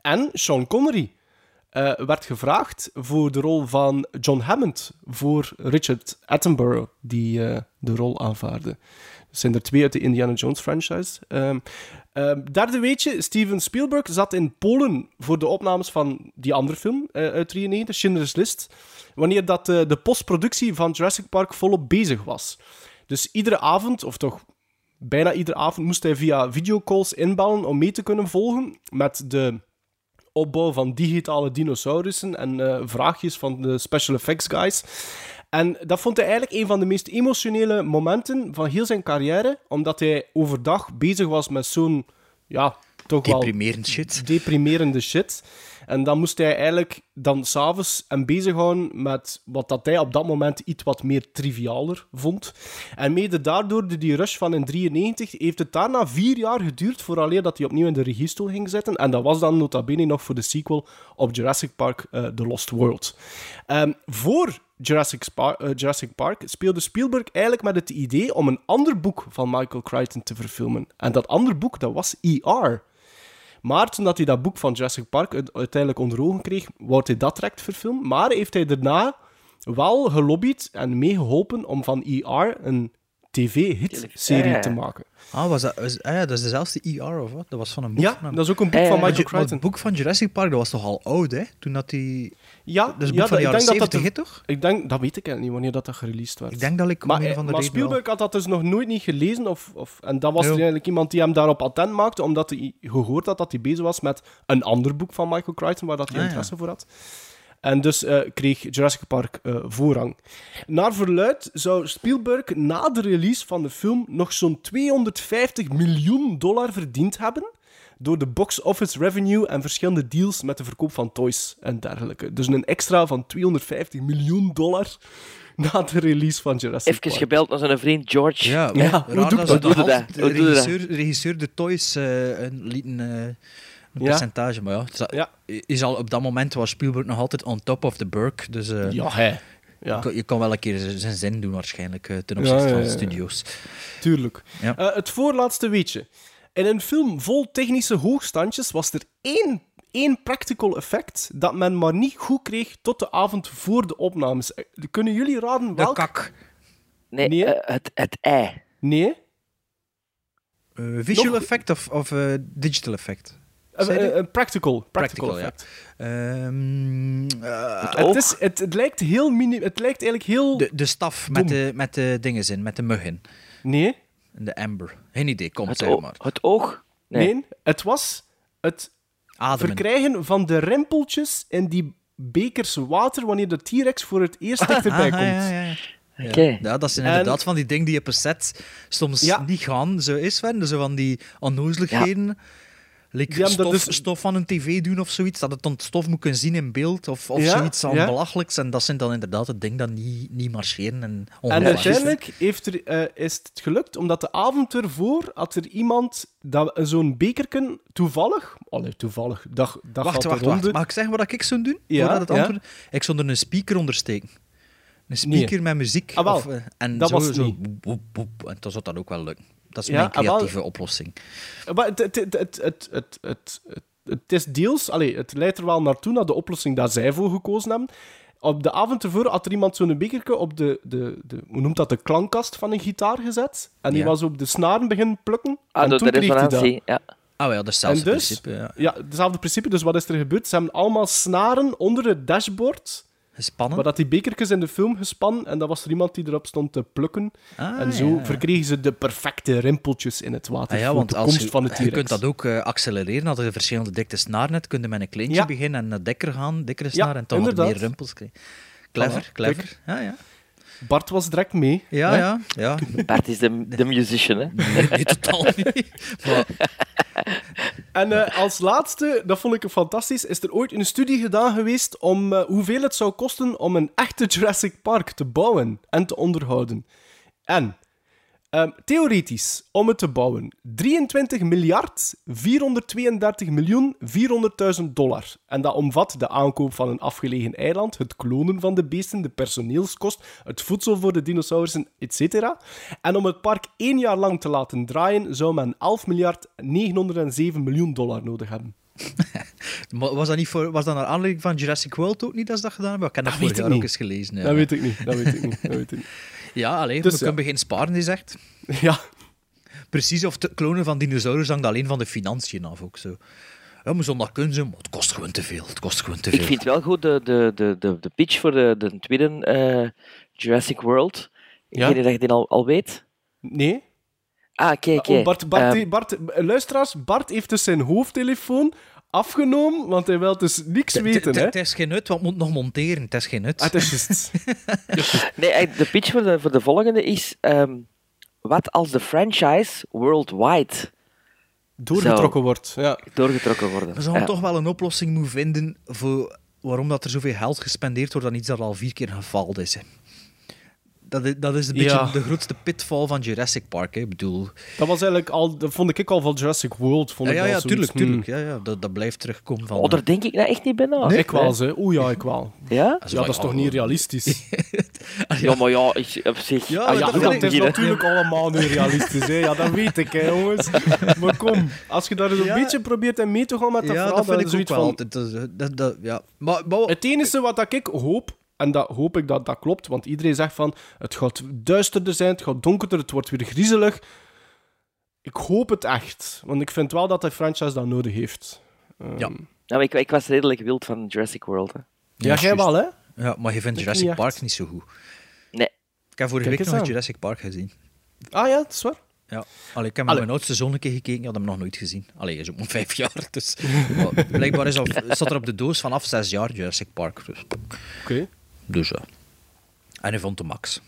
En Sean Connery eh, werd gevraagd voor de rol van John Hammond voor Richard Attenborough, die eh, de rol aanvaarde. Er zijn er twee uit de Indiana Jones franchise. Ehm, ehm, derde weetje, Steven Spielberg zat in Polen voor de opnames van die andere film eh, uit 93, Schindler's List, wanneer dat, de postproductie van Jurassic Park volop bezig was. Dus iedere avond, of toch bijna iedere avond, moest hij via videocalls inbellen om mee te kunnen volgen met de opbouw van digitale dinosaurussen en eh, vraagjes van de special effects guys. En dat vond hij eigenlijk een van de meest emotionele momenten van heel zijn carrière, omdat hij overdag bezig was met zo'n, ja, toch wel Deprimerend shit. deprimerende shit. En dan moest hij eigenlijk dan s'avonds hem bezighouden met wat dat hij op dat moment iets wat meer trivialer vond. En mede daardoor, door die rush van in 93, heeft het daarna vier jaar geduurd vooraleer dat hij opnieuw in de regiestoel ging zitten. En dat was dan nota bene nog voor de sequel op Jurassic Park eh, The Lost World. Ehm, voor Jurassic, Spa- eh, Jurassic Park speelde Spielberg eigenlijk met het idee om een ander boek van Michael Crichton te verfilmen. En dat andere boek, dat was ER. Maar toen dat hij dat boek van Jurassic Park uite- uiteindelijk onder ogen kreeg, wou hij dat direct verfilmen. Maar heeft hij daarna wel gelobbyd en meegeholpen om van ER een tv-hit-serie Ja. te maken. Ah, was dat, was, ah ja, dat is dezelfde ER of wat? Dat was van een boek Ja, van dat is ook een boek Eh, van Michael Maar het Crichton. boek van Jurassic Park, dat was toch al oud, hè? Toen dat die... Ja, Dat is een ja, boek van de ik jaren denk dat 70, dat hè, toch? Ik denk, dat weet ik niet, wanneer dat, dat gereleased werd. Ik denk dat ik Maar, van de maar Spielberg had dat dus nog nooit niet gelezen. Of, of, en dat was er eigenlijk iemand die hem daarop attent maakte, omdat hij gehoord had dat hij bezig was met een ander boek van Michael Crichton, waar dat hij Ah, ja. interesse voor had. En dus eh, kreeg Jurassic Park eh, voorrang. Naar verluid zou Spielberg na de release van de film nog zo'n 250 miljoen dollar verdiend hebben door de box office revenue en verschillende deals met de verkoop van toys en dergelijke. Dus een extra van 250 miljoen dollar na de release van Jurassic Even Park. gebeld naar zijn vriend George. Ja, Ja, raar hoe doe- dat De regisseur, regisseur de Toys eh, een, lieten, eh, een Ja. percentage. Maar ja, Ja. is al, op dat moment was Spielberg nog altijd on top of the burg. Dus eh, Ja, hè. je, Ja, kan, je kan wel een keer zijn zin doen waarschijnlijk eh, ten opzichte Ja, ja, van ja, de studio's. tuurlijk. Ja. Eh, het voorlaatste weetje. In een film vol technische hoogstandjes was er één, één practical effect dat men maar niet goed kreeg tot de avond voor de opnames. Kunnen jullie raden De welk? kak. Nee, Nee. het, het ei. Nee. Eh, visual Nog- effect of, of digital effect? Eh, eh, practical, practical, Practical, ja. effect. Ehm, eh, Het Het, oog. is, het, het lijkt heel mini... Het lijkt eigenlijk heel... de, de staf Dom. met de, met de dingen in, met de mug in. Nee. De amber. Geen idee, kom, Het, zeg maar. het oog? Nee. Nee. Het was het Ademen. verkrijgen van de rimpeltjes in die bekers water wanneer de T-Rex voor het eerst dichterbij Ah, komt. ja, ja, ja. Oké. Ja, dat zijn En- inderdaad van die dingen die op een set soms Ja. niet gaan, zo is Sven. Zo van die onnozeligheden. Like stof, is- stof van een tv doen of zoiets, dat het dan stof moet kunnen zien in beeld of, of Ja, zoiets aan ja. belachelijks. En dat zijn dan inderdaad het ding dat niet, niet marcheren en En uiteindelijk heeft er, eh, is het gelukt, omdat de avond ervoor had er iemand dat zo'n bekerken toevallig... Allee, toevallig. Dat, dat Wacht, wacht, wacht. Mag ik zeggen wat ik zou doen? Ja, Voordat het antwoord... Ik zou er een speaker onder steken. Een speaker met muziek. Ah, wel. of, eh, en Dat zo, was zo boep, boep. En dan zou dat ook wel lukken. Dat is mijn ah, creatieve oplossing. Maar het, het, het, het, het, het, is deels... Allee, het leidt er wel naartoe, naar de oplossing dat zij voor gekozen hebben. Op de avond ervoor had er iemand zo'n bekerke op de, de, de... Hoe noemt dat? De klankkast van een gitaar gezet. En die was op de snaren beginnen plukken. en toen kreeg hij dat. Ja. Ah ja, hetzelfde dus, principe. Ja. ja, hetzelfde principe. Dus wat is er gebeurd? Ze hebben allemaal snaren onder het dashboard Gespannen. Maar dat die bekertjes in de film gespannen en dat was er iemand die erop stond te plukken. Ah, en zo ja, verkregen ze de perfecte rimpeltjes in het water Ah ja, voor want de als komst je, van je kunt dat ook eh, accelereren. Als je verschillende dikte snaren hebt, kun je met een kleintje Ja. beginnen en naar dikker gaan, dikkere snaar, en dan meer rimpels krijgen. Clever, clever. Ja, ja. Bart was direct mee. Ja, hè? ja, ja. Bart is de, de musician, hè. Nee, nee, totaal niet. Maar, En eh, als laatste, dat vond ik fantastisch, is er ooit een studie gedaan geweest om eh, hoeveel het zou kosten om een echte Jurassic Park te bouwen en te onderhouden. En ehm, theoretisch, om het te bouwen, 23 miljard 432 miljoen 400.000 dollar. En dat omvat de aankoop van een afgelegen eiland, het klonen van de beesten, de personeelskost, het voedsel voor de dinosaurussen, etc. En om het park één jaar lang te laten draaien, zou men 11 miljard 907 miljoen dollar nodig hebben. was dat niet voor, was dat naar aanleiding van Jurassic World ook niet dat ze dat gedaan hebben? Ik heb dat, Dat vorig jaar ook eens gelezen. Ja, Dat weet ik niet, dat weet ik niet. Dat weet ik niet. ja alleen, Dus we ja. kunnen beginnen sparen, die zegt. Ja, Precies, of het klonen van dinosaurus hangt alleen van de financiën af ook zo. Ja, maar zonder kunnen ze, maar het kost gewoon te veel. Het kost gewoon te veel. Ik vind wel goed de, de, de, de, de pitch voor de, de tweede eh, Jurassic World. Ik Ja? weet niet dat je die al, al weet. nee. Ah, oké, oké. Oh, Bart, Bart, Ehm, Bart, luisteraars, Bart heeft dus zijn hoofdtelefoon afgenomen, want hij wil dus niks weten, het- hè. Het is geen nut, want moet nog monteren. Het is geen nut. Ah, het is juist. Nee, eh, de pitch voor de, voor de volgende is... ehm, wat als de franchise worldwide Doorgetrokken wordt, ja. Doorgetrokken worden. We zouden Ja. toch wel een oplossing moeten vinden voor waarom dat er zoveel geld gespendeerd wordt aan iets dat al vier keer gefaald is. Hè. Dat is, dat is een beetje Ja. de grootste pitfall van Jurassic Park. Hè. Ik bedoel, Dat was eigenlijk al, dat vond ik ook al van Jurassic World. Vond ja, ik ja, ja, zoiets, tuurlijk, hmm. tuurlijk. Ja, ja, dat, dat blijft terugkomen van... Oh, daar denk ik nou echt niet bij na. Nee, ik wel, Nee. ze. Oeh ja, ik wel. Ja? Ja, dat is toch niet realistisch? Ja, maar ja, ik, op zich... Ja, Ah, ja, dat is hier, hè. natuurlijk allemaal niet realistisch, hè. Ja, dat weet ik, hè, jongens. Maar kom, als je daar eens een Ja. beetje probeert in mee te gaan met dat ja, verhaal, dat vind dan ik ook zoiets wel van... altijd. Dat, is- dat, dat, ja. maar, maar, Het enige wat ik hoop, en dat hoop ik dat dat klopt, want iedereen zegt van het gaat duisterder zijn, het gaat donkerder, het wordt weer griezelig. Ik hoop het echt, want ik vind wel dat de franchise dat nodig heeft. Ehm, Ja. Nou, ik, ik was redelijk wild van Jurassic World. Hè. Ja, jij wel, hè? ja, maar je vindt Jurassic niet echt. Park niet zo goed. Nee. Ik heb vorige Kijk week nog aan. Jurassic Park gezien. Ah ja, dat is waar. Ja. Allee, ik heb met mijn oudste zoon een keer gekeken, ik had hem nog nooit gezien. Allee, hij is ook maar vijf jaar. Dus, maar blijkbaar is op, staat er op de doos vanaf zes jaar Jurassic Park. Dus, Oké. Ja. En hij vond de max.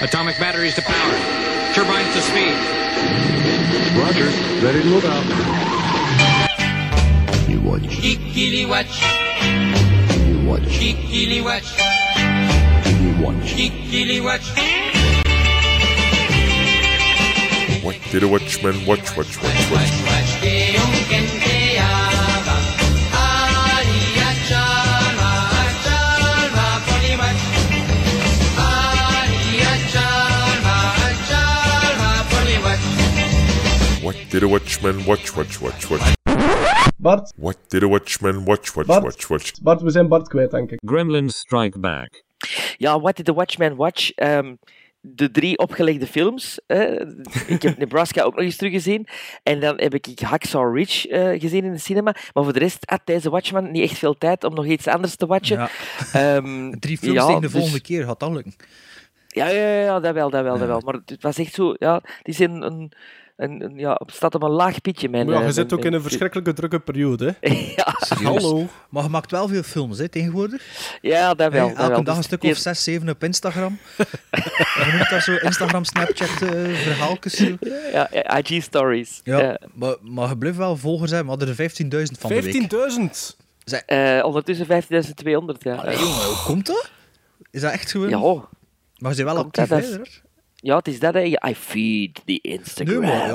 Atomic batteries to power. Turbines to speed. Roger. Ready to move out. You watch. Kikili watch. You watch. Kikili watch. You watch. Kikili watch. What did a watchman watch, watch, watch, watch? What did a watchman watch, watch, watch, watch? Bart, What did a watchman watch, watch, Bart. watch, watch? Bart, we zijn Bart kwijt, denk ik. Gremlins Strike Back. Ja, What Did the Watchman Watch? Ehm, de drie opgelegde films. ik heb Nebraska ook nog eens teruggezien. En dan heb ik Hacksaw Ridge eh, gezien in de cinema. Maar voor de rest had deze Watchman niet echt veel tijd om nog iets anders te watchen. Ja. Ehm, Drie films ja, tegen de dus- volgende keer, gaat dat lukken? Ja, ja, ja, ja, dat wel, dat wel, dat wel. Maar het was echt zo, ja, die zijn een, een, een- ja, het staat op een laag pitje, mijn... Maar ja, eh, je zit mijn- ook in een verschrikkelijke drukke periode, hè. ja, Hallo. Maar je maakt wel veel films hè, tegenwoordig. ja, dat wel. Hè, dat elke wel. dag een Dus stuk of zes, zeven op Instagram. Je noemt dat zo Instagram, Snapchat eh verhaaltjes. Ja, ja, IG-stories. Ja, Maar, maar je blijft wel volgers hebben. We hadden er 15.000 van de week. 15.000! Eh, ondertussen 15.200, ja. Allee, jongen, hoe komt dat? Is dat echt gewoon... Ja. Maar ze zijn wel actief, dat, is- ja, het is dat, hè. I feed the Nee, Instagram. maar ja.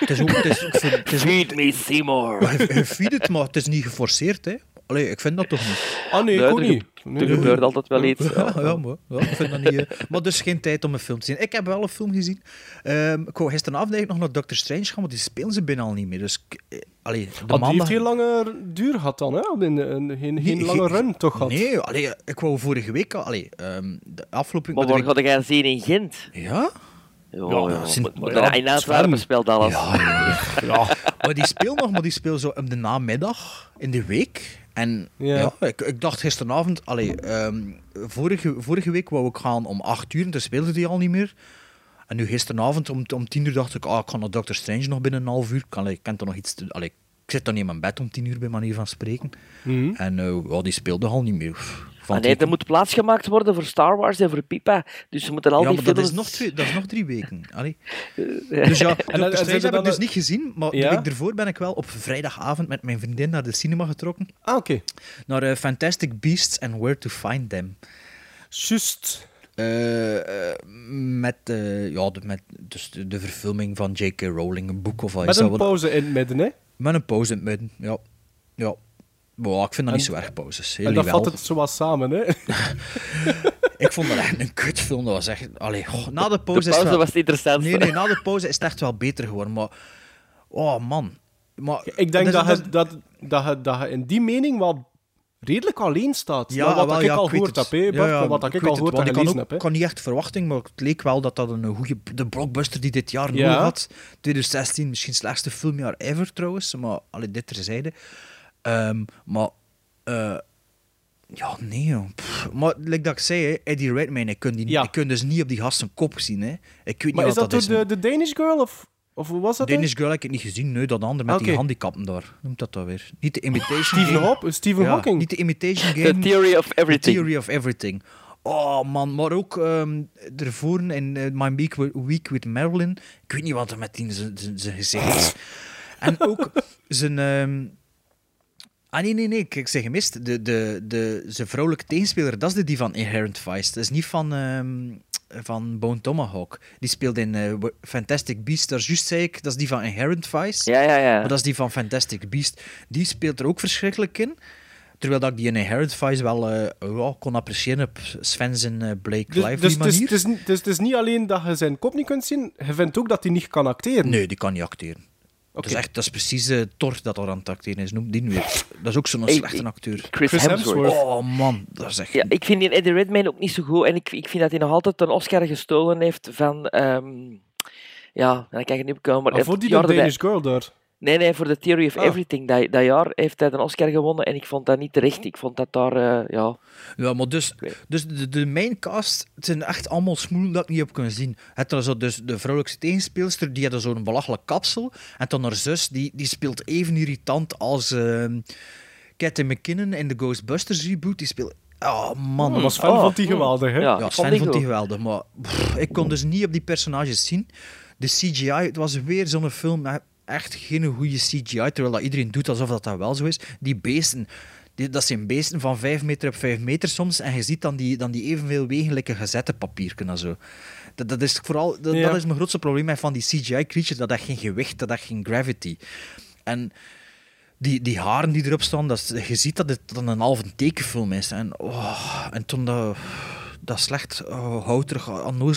Het is ook... Het is, ik vind- het is Feed me Seymour. Je, feedt het, maar het is niet geforceerd, hè? Allee, ik vind dat toch niet. Ah nee, ik ook er niet. Nee, er nee. gebeurt altijd wel iets. Ja, ja, maar ja, ik vind dat niet... eh, maar dus geen tijd om een film te zien. Ik heb wel een film gezien. Ehm, ik wou gisteravond eigenlijk nog naar Doctor Strange gaan, maar die spelen ze binnen al niet meer. Dus... ik- eh, Allee, de Ah, die heeft heel lange duur gehad dan, hè? In, in, geen, geen Nee, lange ge- run toch gehad. Nee, allee, ik wou vorige week... al- Allee, ehm, de afgelopen Maar waar week- ga jij zien in Gent? Ja? Ja, Ja, ja, Sint- maar- ja, in Antwerpen speelt alles. Ja. Maar die speelt nog, maar die speelt zo op de namiddag in de week. En Ja. ja, ik, ik dacht gisteravond, allee, ehm, vorige, vorige week wou ik gaan om 8 uur en toen speelde die al niet meer. En nu gisteravond om, om 10 uur dacht ik, ah, ik ga naar Doctor Strange nog binnen een half uur. Kan, ik kan toch nog iets allee, ik zit dan niet in mijn bed om 10 uur bij manier van spreken. Mhm. En eh, ja, die speelde al niet meer. Ah, nee, er moet plaats gemaakt worden voor Star Wars en voor Pipa. Dus ze moeten al ja, die maar dat films... is, nog twee, dat is nog drie weken. Allee. Dus ja, En Doctor Strange heb ik dus een- niet gezien, maar Ja? de week ervoor ben ik wel op vrijdagavond met mijn vriendin naar de cinema getrokken. Ah, oké. Naar eh, Fantastic Beasts and Where to Find Them. Just. Eh, eh, met, eh, ja, de, met dus de, de verfilming van J.K. Rowling, een boek of wat is Met dat een pauze in het midden, hè? Met een pauze in het midden, ja. ja. Maar ja, ik vind dat niet zo erg pauzes. Heel En dat wel. vat het zo wat samen, hè? Ik vond dat echt een kutfilm. Dat was echt... Allee, goh, na de pauze, De is het pauze wel... was het interessantste. Nee, nee, na de pauze is het echt wel beter geworden. Maar... Oh, man. Maar, Ik denk dat, is- je, dat, dat, je, dat je in die mening wel redelijk alleen staat. Ja, wat wel, ik ja, al gehoord heb, Bart, Ja, wat ik, al gehoord en ik kan gelezen heb. Niet echt verwachting, maar het leek wel dat dat een goede de blockbuster die dit jaar Ja. nodig had. 2016, misschien het slechtste filmjaar ever trouwens, maar allee, dit terzijde. Ehm maar, eh, ja, nee, joh. Pff, maar like dat ik zei, hè, Eddie Redmayne, ik kun, die, ik kun dus niet op die gast zijn kop zien. Hè. Ik weet Maar niet is wat dat dat door is. de, de Danish Girl, of, of hoe was dat? Danish Girl heb ik niet gezien, nee, dat andere met die handicappen daar. Noemt dat dan weer? Niet de Imitation Stephen, Game. Stephen Ja, Hawking. Niet de Imitation The Game. Theory of The Everything. Theory of Everything. Oh man, maar ook ehm ervoor in eh, My Week with, Week with Marilyn. Ik weet niet wat er met die zijn- gezicht is. En ook zijn... ehm, Ah, nee, nee, nee, ik, ik zeg gemist. De, de, de, zijn vrouwelijke tegenspeler, dat is de die van Inherent Vice. Dat is niet van, ehm, van Bone Tomahawk. Die speelt in eh, Fantastic Beast. Daar juist zei ik, dat is die van Inherent Vice. Ja, ja, ja. Maar dat is die van Fantastic Beast. Die speelt er ook verschrikkelijk in. Terwijl dat ik die in Inherent Vice wel eh, ja, kon appreciëren op Sven zijn eh, Blake Dus, Lively dus, het is- manier. het is, niet- dus het is niet alleen dat je zijn kop niet kunt zien, je vindt ook dat hij niet kan acteren. Nee, die kan niet acteren. Dat, is echt, dat is precies eh Thor dat er aan het acteren is. Noem die nu weer. Dat is ook zo'n Hey, slechte acteur. Chris Chris Hemsworth. Hemsworth. Oh man, dat is echt... Ja, ik vind die Eddie Redmayne ook niet zo goed. En ik, ik vind dat hij nog altijd een Oscar gestolen heeft van... ehm, ja, dan kan je niet opkomen. Maar Maar die de Danish Girl daar. Nee, nee, voor The Theory of Ah. Everything. Dat, dat jaar heeft hij een Oscar gewonnen en ik vond dat niet terecht. Ik vond dat daar, eh, ja... Ja, maar dus, dus de, de maincast, het zijn echt allemaal smoelen dat ik niet heb kunnen zien. Het er zo dus de vrouwelijke tegenspeelster, die had zo'n belachelijk kapsel. En dan haar zus, die, die speelt even irritant als ehm Cathy McKinnon in de Ghostbusters reboot. Die speelt... Oh man. Maar Sven Oh. vond die geweldig, hè? Ja, vond Sven die vond die geweldig. Maar pff, ik kon dus niet op die personages zien. De CGI, het was weer zo'n film echt geen goede CGI. Terwijl dat iedereen doet alsof dat, dat wel zo is. Die beesten... Die, dat zijn beesten van 5 meter op 5 meter soms. En je ziet dan die, dan die evenveel wegelijke gezette papierken en zo. Dat, dat is vooral dat, Ja. dat is mijn grootste probleem met van die CGI-creatures. Dat dat geen gewicht, dat dat geen gravity. En die, die haren die erop staan, dat is- je ziet dat het dan een halve tekenfilm is. En, oh, en toen dat, dat slecht oh, houterig,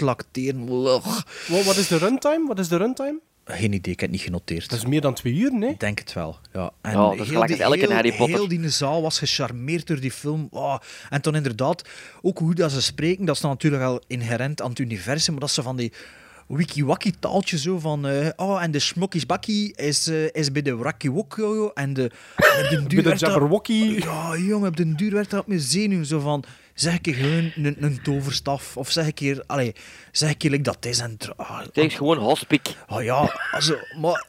acteren. ugh. Wat, wat is de runtime? Wat is de runtime? Geen idee, ik heb het niet genoteerd. Dat is meer dan twee uur, nee? Ik denk het wel, ja. En Ja, dat is heel die- elke heel- Harry Potter. Heel die zaal was gecharmeerd door die film. Oh, en toen inderdaad, ook hoe dat ze spreken, dat is dan natuurlijk al inherent aan het universum, maar dat ze van die wiki-waki taaltje zo van eh, oh, en de smokkies bakkie is, eh, is bij de wrakkie wokko en de, en den duur Bij de Jabberwocky. Ja, jongen, op den duur werd dat op mijn zenuw zo van zeg ik gewoon een, een toverstaf of zeg ik keer, allee, zeg ik keer like dat is en ah, Het is gewoon hospik. Oh ja, also, maar,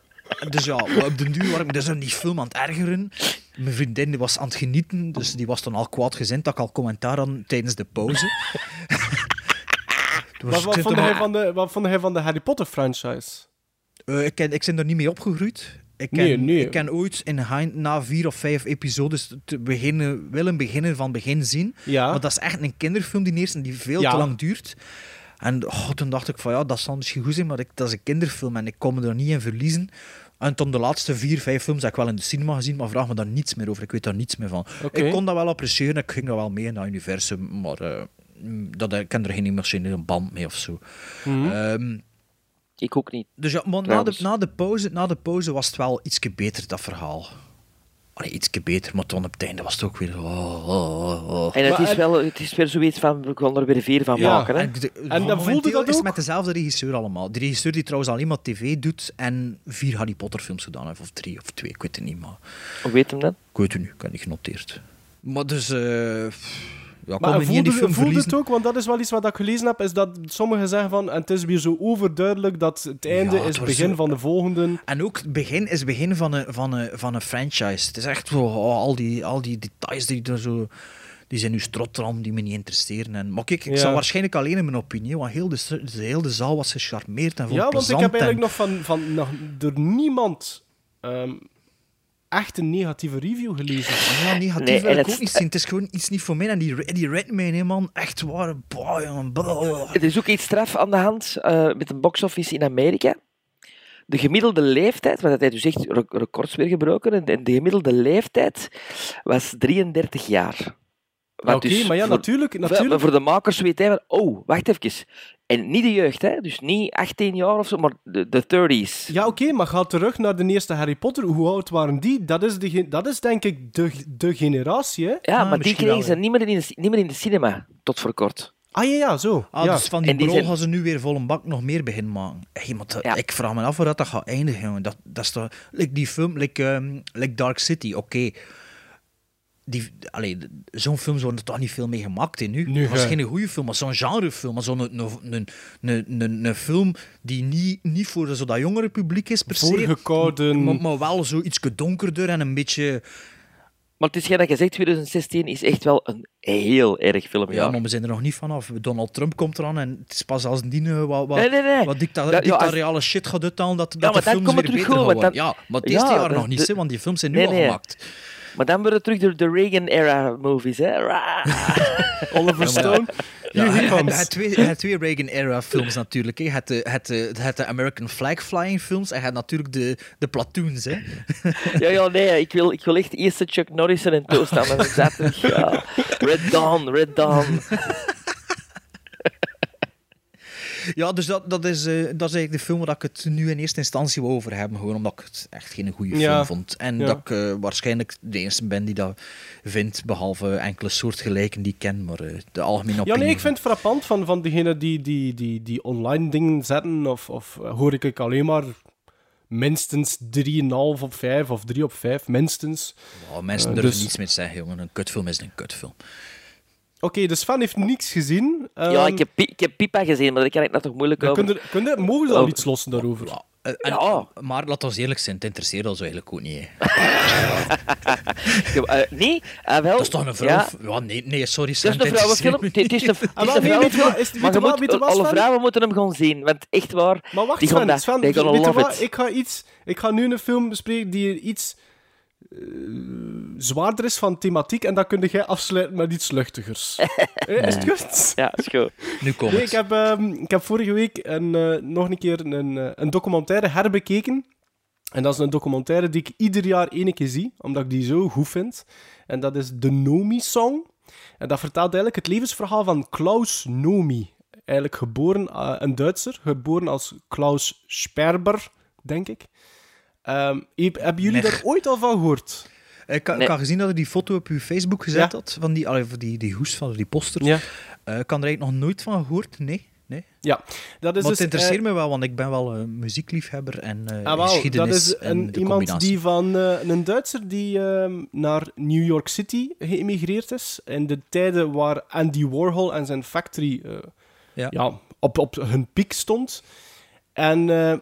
dus ja, maar op den duur was ik me dus aan die film aan het ergeren. Mijn vriendin die was aan het genieten, dus die was dan al kwaadgezind dat ik al commentaar had tijdens de pauze. Was- Wat, wat, vond hij van de, wat vond hij van de Harry Potter franchise? Eh, ik, ken, ik ben er niet mee opgegroeid. Ik ken, Nee, nee. Ik ken ooit in na vier of vijf episodes te beginnen, willen beginnen van begin zien. Ja. Maar dat is echt een kinderfilm die eerst en die veel Ja. te lang duurt. En oh, toen dacht ik van ja, dat zal misschien goed zijn, maar ik, dat is een kinderfilm en ik kon me er niet in verliezen. En toen de laatste vier, vijf films heb ik wel in de cinema gezien, maar vraag me daar niets meer over. Ik weet daar niets meer van. Ik kon dat wel appreciëren, ik ging er wel mee in dat universum, maar eh, dat, ik ken er geen emotionele band mee of zo. Mhm. Ehm, Ik ook niet. dus ja, maar na de, na, de pauze, na de pauze was het wel ietsje beter, dat verhaal. Allee, ietsje beter, maar toen op het einde was het ook weer... Oh, oh, oh, oh. En het Maar is, wel, het is weer zoiets van, we gaan er weer vier van Ja, maken. Hè? En, de- En dan voelde dat is ook? met dezelfde regisseur allemaal. Die regisseur die trouwens alleen maar tv doet en vier Harry Potter films gedaan heeft. Of drie of twee, ik weet het niet. Maar Hoe weet hem dat? ik weet het nu, ik heb het niet genoteerd. Maar dus... eh ja, Maar voelde, die voelde het ook, want dat is wel iets wat ik gelezen heb, is dat sommigen zeggen van, en het is weer zo overduidelijk dat het einde Ja, het is het begin zo- van de volgende. En ook het begin is het begin van een, van een, van een franchise. Het is echt zo, oh, al, die, al die details die er zo... Die zijn nu strotram, die me niet interesseren. En, maar kijk, ik Ja. zal waarschijnlijk alleen in mijn opinie, want heel de, de, heel de zaal was gecharmeerd en vond Ja, want ik heb eigenlijk en- nog van, van nog door niemand ehm, echt een negatieve review gelezen. Ja, negatief Nee, wil en ik het- ook niet zien. Het is gewoon iets niet voor mij. En die, die Redmayne, hè, man, echt waar. Blah. Er is ook iets straf aan de hand eh, met een box-office in Amerika. De gemiddelde leeftijd, wat hij dus echt re- records weer gebroken, en de, de gemiddelde leeftijd was 33 jaar. Oké, dus maar ja, voor- natuurlijk. voor- natuurlijk. Maar voor de makers weet hij van, oh, wacht even. En niet de jeugd, hè? dus niet 18 jaar of zo, maar de, de 30s. Ja, oké, maar ga terug naar de eerste Harry Potter. Hoe oud waren die? Dat is, de, dat is denk ik de, de generatie, hè? Ja, Ah, maar die kregen wel, ze niet meer, in de, niet meer in de cinema, tot voor kort. Ah ja, ja, zo. Ah, ja. dus van die En die brol zijn- gaan ze nu weer vol een bak nog meer beginnen maken. Hey, maar dat- Ja. Ik vraag me af waar dat, dat gaat eindigen. jongen. Dat, dat is toch... Like die film, like, ehm, like Dark City, oké. Die, zo'n films worden er toch niet veel mee gemaakt in nu. Het was geen goede film, maar zo'n genrefilm. Maar zo'n een, een, een, een, een film die niet, niet voor zo dat jongere publiek is per se. Maar, maar wel zo iets donkerder en een beetje... Maar het is geen dat je zegt, 2016 is echt wel een heel erg filmjaar. Ja, maar we zijn er nog niet vanaf. Donald Trump komt eraan en het is pas als die nu wat, wat, Nee, nee, nee. wat dicta Dat- ja, als- dictatoriale shit gaat uithalen, dat, dat de films weer beter gaan worden. dan- Ja, maar het Ja, eerste jaar nog niet, de- want die films zijn nu Nee, al nee. gemaakt. Maar dan worden terug de, de Reagan-era movies, hè. Oliver Stone. Ja, Here he en comes. het twee, twee Reagan-era films natuurlijk. Hè. Het, de- het, de- het de American Flag Flying films en het natuurlijk de, de platoons. Hè. Ja, ja, nee, ik wil, ik wil echt eerst Chuck Norrison en toast aan mijn zet. Ja. Red Dawn, Red Dawn. Ja, dus dat, dat, is, eh, dat is eigenlijk de film waar ik het nu in eerste instantie over hebben. Gewoon omdat ik het echt geen goede Ja. film vond. En Ja. dat ik eh, waarschijnlijk de eerste ben die dat vindt, behalve enkele soortgelijken die ik ken. Maar eh, de algemene Ja, opinie. nee, ik vind het frappant van, van degenen die, die, die, die online dingen zetten, of, of hoor ik ik alleen maar minstens 3,5 op 5 of 3 op 5, minstens. Oh, mensen durven dus- niets meer te zeggen, jongen. Een kutfilm is een kutfilm. Oké, dus Sven heeft niks gezien. Ja, Ehm, ik heb, ik heb Pipa gezien, maar daar kan ik nou toch moeilijk over. kun je- kun je- mogen we al Oh. iets lossen daarover? Ja, eh, Maar laat ons eerlijk zijn, het interesseert ons eigenlijk ook niet. Ja, eh, nee, ah, wel. Dat is toch een vrouw? Ja, Ja, nee, nee, sorry. het Sam, is een het vrouwenfilm. interesseert Het is een, het is Ah, vrouwenfilm. Maar je moet, alle vrouwen moeten hem gaan zien. Want echt waar, Maar wacht, die Sven, gaan dat, Sven. Ik ga, iets, ik ga nu een film bespreken die iets eh, zwaarder is van thematiek en dan kun jij afsluiten met iets luchtigers. Is het goed? Ja, is goed. Nu komt Nee, ik, heb, ehm, ik heb vorige week een, eh, nog een keer een, eh, een documentaire herbekeken. En dat is een documentaire die ik ieder jaar één keer zie, omdat ik die zo goed vind. En dat is de Nomi-song. En dat vertelt eigenlijk het levensverhaal van Klaus Nomi. Eigenlijk geboren, een Duitser, geboren als Klaus Sperber, denk ik. Ehm, heb- hebben jullie Nee. daar ooit al van gehoord? Ik, had- Nee. ik had gezien dat hij die foto op uw Facebook gezet Ja. had, van die, allee, die, die hoes van die poster. Ja. Eh, ik kan er eigenlijk nog nooit van gehoord, nee. nee. Ja, dat is maar dus... het interesseert eh, me wel, want ik ben wel een muziekliefhebber en eh Ah, wel, dat geschiedenis is en een, iemand combinatie. die van eh, een Duitser die ehm, naar New York City geëmigreerd is. In de tijden waar Andy Warhol en zijn factory eh, Ja. ja. op, op hun piek stond. En eh,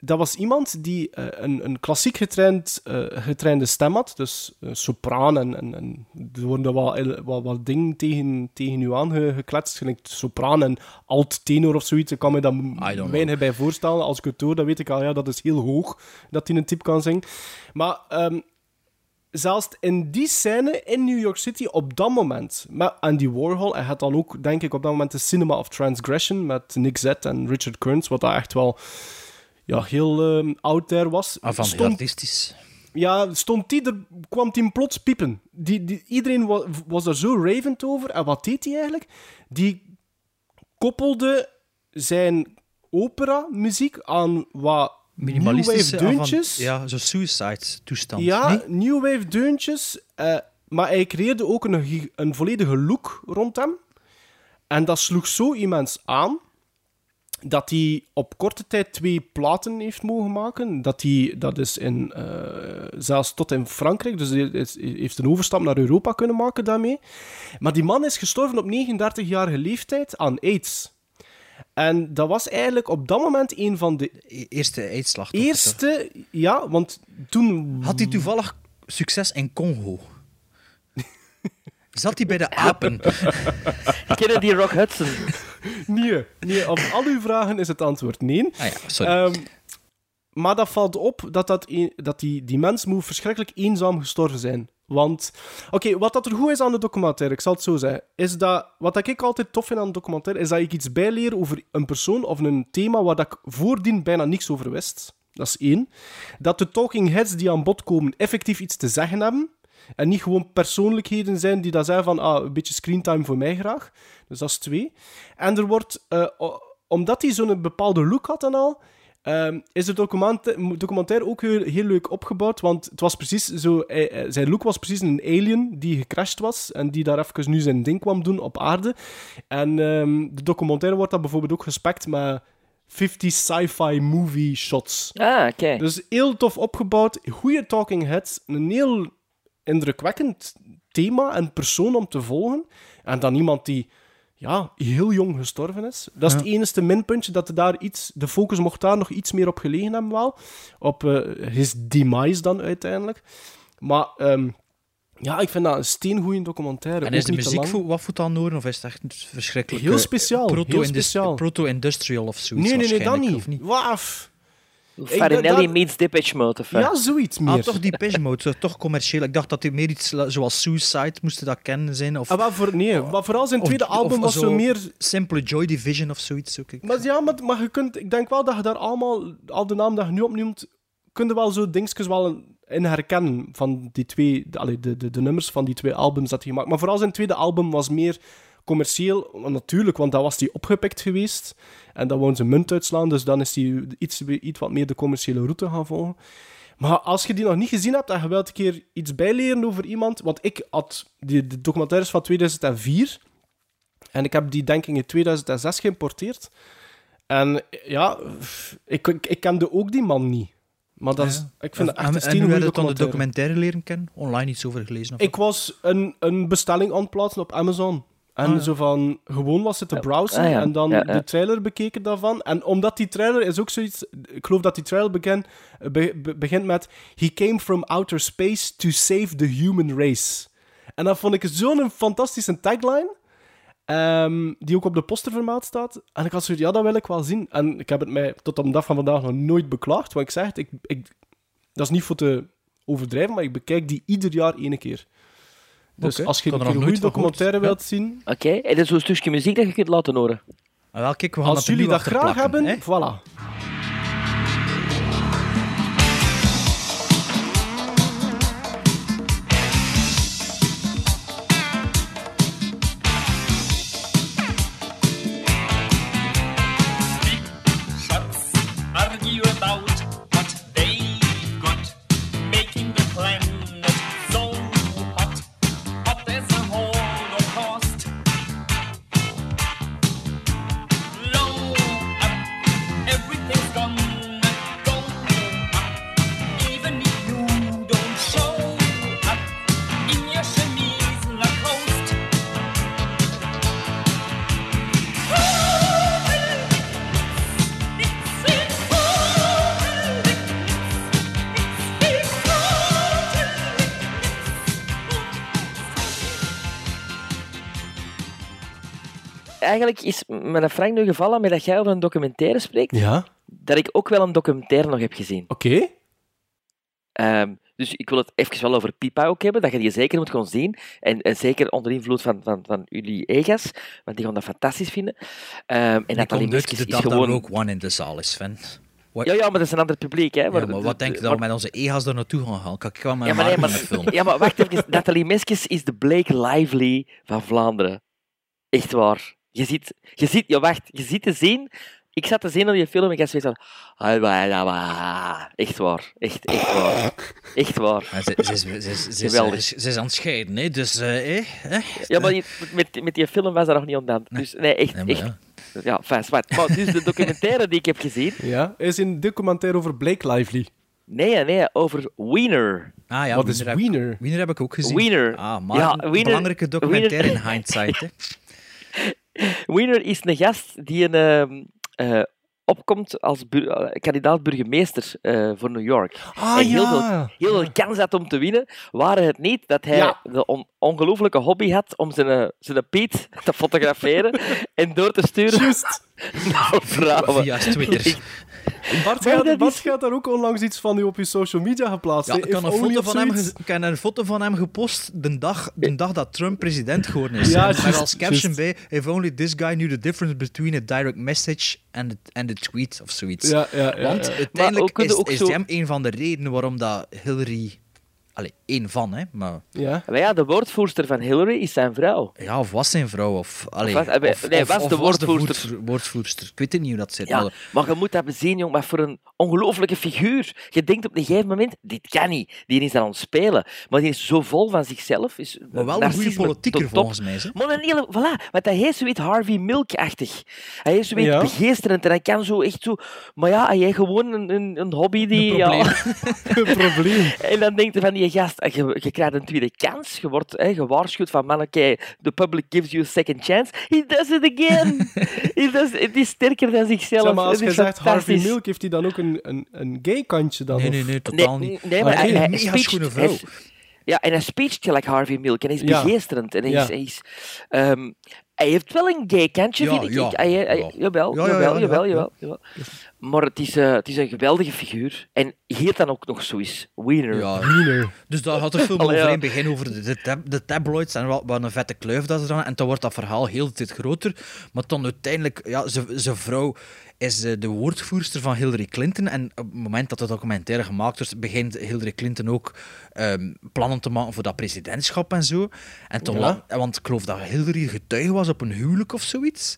dat was iemand die eh, een, een klassiek getraind, eh, getrainde stem had. Dus eh, sopraan en, en, en er worden wat, wat, wat dingen tegen, tegen u aangekletst. Gelijk sopraan en alt tenor of zoiets. Ik kan me dat weinig bij voorstellen. Als ik het hoor, dan weet ik al, ja, dat is heel hoog dat hij een type kan zingen. Maar ehm, zelfs in die scène in New York City op dat moment, met Andy Warhol, en had dan ook, denk ik, op dat moment de Cinema of Transgression met Nick Z en Richard Kearns, wat daar echt wel ja, heel ehm out there was. Avant-gardistisch. ja, stond die er, kwam die plots piepen. Die, die, iedereen was, was er zo ravend over. En wat deed hij eigenlijk? Die koppelde zijn opera-muziek aan wat New Minimalistische Wave deuntjes. avant- Ja, zo suicide-toestand. Ja, nee? New Wave deuntjes. eh, maar hij creëerde ook een, een volledige look rond hem. En dat sloeg zo immens aan dat hij op korte tijd twee platen heeft mogen maken. Dat, hij, dat is in, eh, zelfs tot in Frankrijk, dus hij heeft een overstap naar Europa kunnen maken daarmee. Maar die man is gestorven op 39-jarige leeftijd aan AIDS. En dat was eigenlijk op dat moment een van de E- Eerste eetslag. eerste... Ja, want toen... Had hij toevallig succes in Congo? Zat hij bij de apen? Kennen die Rock Hudson? Nee, nee, op al uw vragen is het antwoord nee. Ah ja, sorry. Ehm, maar dat valt op dat, dat, een- dat die, die mens moet verschrikkelijk eenzaam gestorven zijn. Want, oké, wat dat er goed is aan de documentaire, ik zal het zo zeggen, is dat, wat ik altijd tof vind aan de documentaire, is dat ik iets bijleer over een persoon of een thema waar dat ik voordien bijna niks over wist. Dat is één. Dat de talking heads die aan bod komen effectief iets te zeggen hebben. En niet gewoon persoonlijkheden zijn die dat zeggen van, ah, een beetje screentime voor mij graag. Dus dat is twee. En er wordt, eh, omdat hij zo'n bepaalde look had en al, ehm, is de documenta- documentaire ook heel, heel leuk opgebouwd. Want het was precies zo, hij- hij- zijn look was precies een alien die gecrashed was en die daar even nu zijn ding kwam doen op aarde. En ehm, de documentaire wordt dan bijvoorbeeld ook gespekt met 50 sci-fi movie shots. Ah, oké. Dus heel tof opgebouwd, goede talking heads, een heel indrukwekkend thema en persoon om te volgen. En dan iemand die ja, heel jong gestorven is. Dat is Ja. het enige minpuntje, dat er daar iets, de focus mocht daar nog iets meer op gelegen hebben wel. Op eh his demise dan uiteindelijk. Maar ehm, Ja, ik vind dat een steengoeie documentaire. En is de muziek wat voor dan horen? Of is het echt verschrikkelijk? Heel speciaal, heel proto-indus- speciaal. Proto-industrial of zoiets Nee, nee, nee, dat niet. of Farinelli meets Depeche Mode. of? Ja, zoiets meer. Ah, toch die Depeche Mode, zo, toch commercieel. Ik dacht dat hij meer iets zoals Suicide moest dat kennen zijn. Of, Ah, maar voor, nee, maar vooral zijn tweede of album was zo meer... Simple Joy Division of zoiets. Ook. Ik- Maar ja, maar, maar je kunt, ik denk wel dat je daar allemaal, al de namen die je nu opnoemt, kun je wel zo dingetjes wel in herkennen van die twee, de, de, de, de nummers van die twee albums dat hij gemaakt. Maar vooral zijn tweede album was meer commercieel, natuurlijk, want dat was hij opgepikt geweest. En dan wou ze munt uitslaan, dus dan is hij iets, iets wat meer de commerciële route gaan volgen. Maar als je die nog niet gezien hebt en je wilt een keer iets bijleren over iemand, want ik had die, de documentaires van 2004 en ik heb die denk ik in 2006 geïmporteerd. En ja, ik, ik, ik kende ook die man niet. Maar dat is, Ja. ik vind het en, echt een en, en hoe steengoeie je dan de documentaire. documentaire leren kennen? Online iets over gelezen? Of Ik was een, een bestelling aan het plaatsen op Amazon. En Ah, zo van, gewoon was het te browsen Ah, ja. en dan Ja, ja. de trailer bekeken daarvan. En omdat die trailer is ook zoiets... Ik geloof dat die trailer begin, be- be- begint met... He came from outer space to save the human race. En dat vond ik zo'n fantastische tagline. ehm, die ook op de poster vermeld staat. En ik had zoiets, ja, dat wil ik wel zien. En ik heb het mij tot op de dag van vandaag nog nooit beklaagd. Want ik zeg het, ik, ik, dat is niet voor te overdrijven, maar ik bekijk die ieder jaar één keer. Dus als je een keer nog een goede documentaire Ja. wilt zien, Oké, en dat is zo'n stukje muziek dat je kunt laten horen. Ah, wel, kijk, we gaan als jullie dat graag hebben, hè. voilà. Eigenlijk is met Frank nu gevallen met dat jij over een documentaire spreekt, Ja, dat ik ook wel een documentaire nog heb gezien. oké. Ehm, dus ik wil het even wel over Pipa ook hebben, dat je die zeker moet gaan zien. En, en zeker onder invloed van, van, van jullie ega's, want die gaan dat fantastisch vinden. Ehm, en Ik de is dat gewoon... er ook One in de zaal is, Sven. Ja, ja, maar dat is een ander publiek, hè. Ja, maar wat denk je dat we met onze ega's er naartoe gaan gaan? Ik Ja, maar, nee, een maar, film? ja, maar wacht even. Nathalie Meskes is de Blake Lively van Vlaanderen. Echt waar. Je ziet, je ziet, ja, wacht, je ziet te zien. Ik zat te zien naar die film en ik had zoiets van. "Ah, wa, la, wa." Echt waar. Echt, echt waar. Echt waar. Ze, ze, ze, ze, Geweldig. is aan het scheiden, hè? dus eh, eh, eh, Ja, maar die- met, met die film was dat nog niet ontdaan. Dus nee, echt. Nee, maar echt. ja. Ja, fijn, zwart. Maar dus de documentaire die ik heb gezien. Ja, is een documentaire over Blake Lively. Nee, nee, over Wiener. Ah ja, Wat is Wiener heb- Wiener? Wiener heb ik ook gezien. Wiener. Ah, maar Ja, een Wiener- belangrijke documentaire Wiener- in hindsight. Hè. Wiener is een gast die een, ehm, eh, opkomt als bur- eh, kandidaat burgemeester eh, voor New York. Ah, en heel, ja. veel, heel veel kans had om te winnen, waren het niet dat hij Ja. de on- ongelooflijke hobby had om zijn, zijn Piet te fotograferen en door te sturen Juist. naar vrouwen. Via Twitter. Bart, Maar gaat, Bart is- gaat daar ook onlangs iets van u op je social media geplaatst. Ja, ik, kan een foto van hem, zoiets. ge- ik heb een foto van hem gepost de dag, de dag dat Trump president geworden is. Ja, met juist, als caption bij, if only this guy knew the difference between a direct message and a, and a tweet of zoiets. Ja, ja, ja, Want ja. Maar uiteindelijk ook is, ook is zo- hem een van de redenen waarom dat Hillary... Allee, één van, hè. Maar, Ja. Maar ja, de woordvoerster van Hillary is zijn vrouw. ja, of was zijn vrouw, of... Allee, was- of, nee, of- was of de woordvoerster. woordvoer- woordvoerster. Ik weet het niet hoe dat zit. Ja, maar- maar je moet dat bezien, jong, maar voor een ongelooflijke figuur. Je denkt op een gegeven moment, dit kan niet. Die is aan het spelen. Maar die is zo vol van zichzelf. Is maar wel een goede politieker, volgens mij. Hè? Maar een hele, voilà, want hij heeft zoiets Harvey Milk-achtig. Hij is zoiets Ja. begeesterend en hij kan zo echt zo... Maar ja, hij heeft gewoon een, een, een hobby die... Een ja, probleem. Een probleem. en dan denkt hij van die gast, je, je krijgt een tweede kans. Je wordt hè, gewaarschuwd van, man, oké, the public gives you a second chance. He does it again. He does, het is sterker dan zichzelf. Zeg maar als je zegt Harvey. Milk, heeft hij dan ook een, een, een gay kantje dan? Nee, nee, nee, totaal Nee, niet. nee, maar hij- een hij mega hij- vrouw. Ja, en hij speecht gelijk Harvey Milk. En hij is Ja. begeesterend. En hij Ja. is... Hij, is ehm, hij heeft wel een gay kantje, Ja, vind ik. ja, Ik- hij, hij- ja. Jawel, Ja, ja, jawel, ja, jawel, ja, jawel, jawel. Maar het is, eh, het is een geweldige figuur. En hier dan ook nog zoiets. Wiener. Ja. Wiener. Dus daar gaat de film over ja. in het begin over de, de, tab- de tabloids en wat, wat een vette kluif dat ze dan En dan wordt dat verhaal heel de tijd groter. Maar dan uiteindelijk, ja, zijn vrouw is eh, de woordvoerster van Hillary Clinton. En op het moment dat de documentaire gemaakt wordt, begint Hillary Clinton ook ehm, plannen te maken voor dat presidentschap en zo. En toen Ja. want ik geloof dat Hillary getuige was op een huwelijk of zoiets.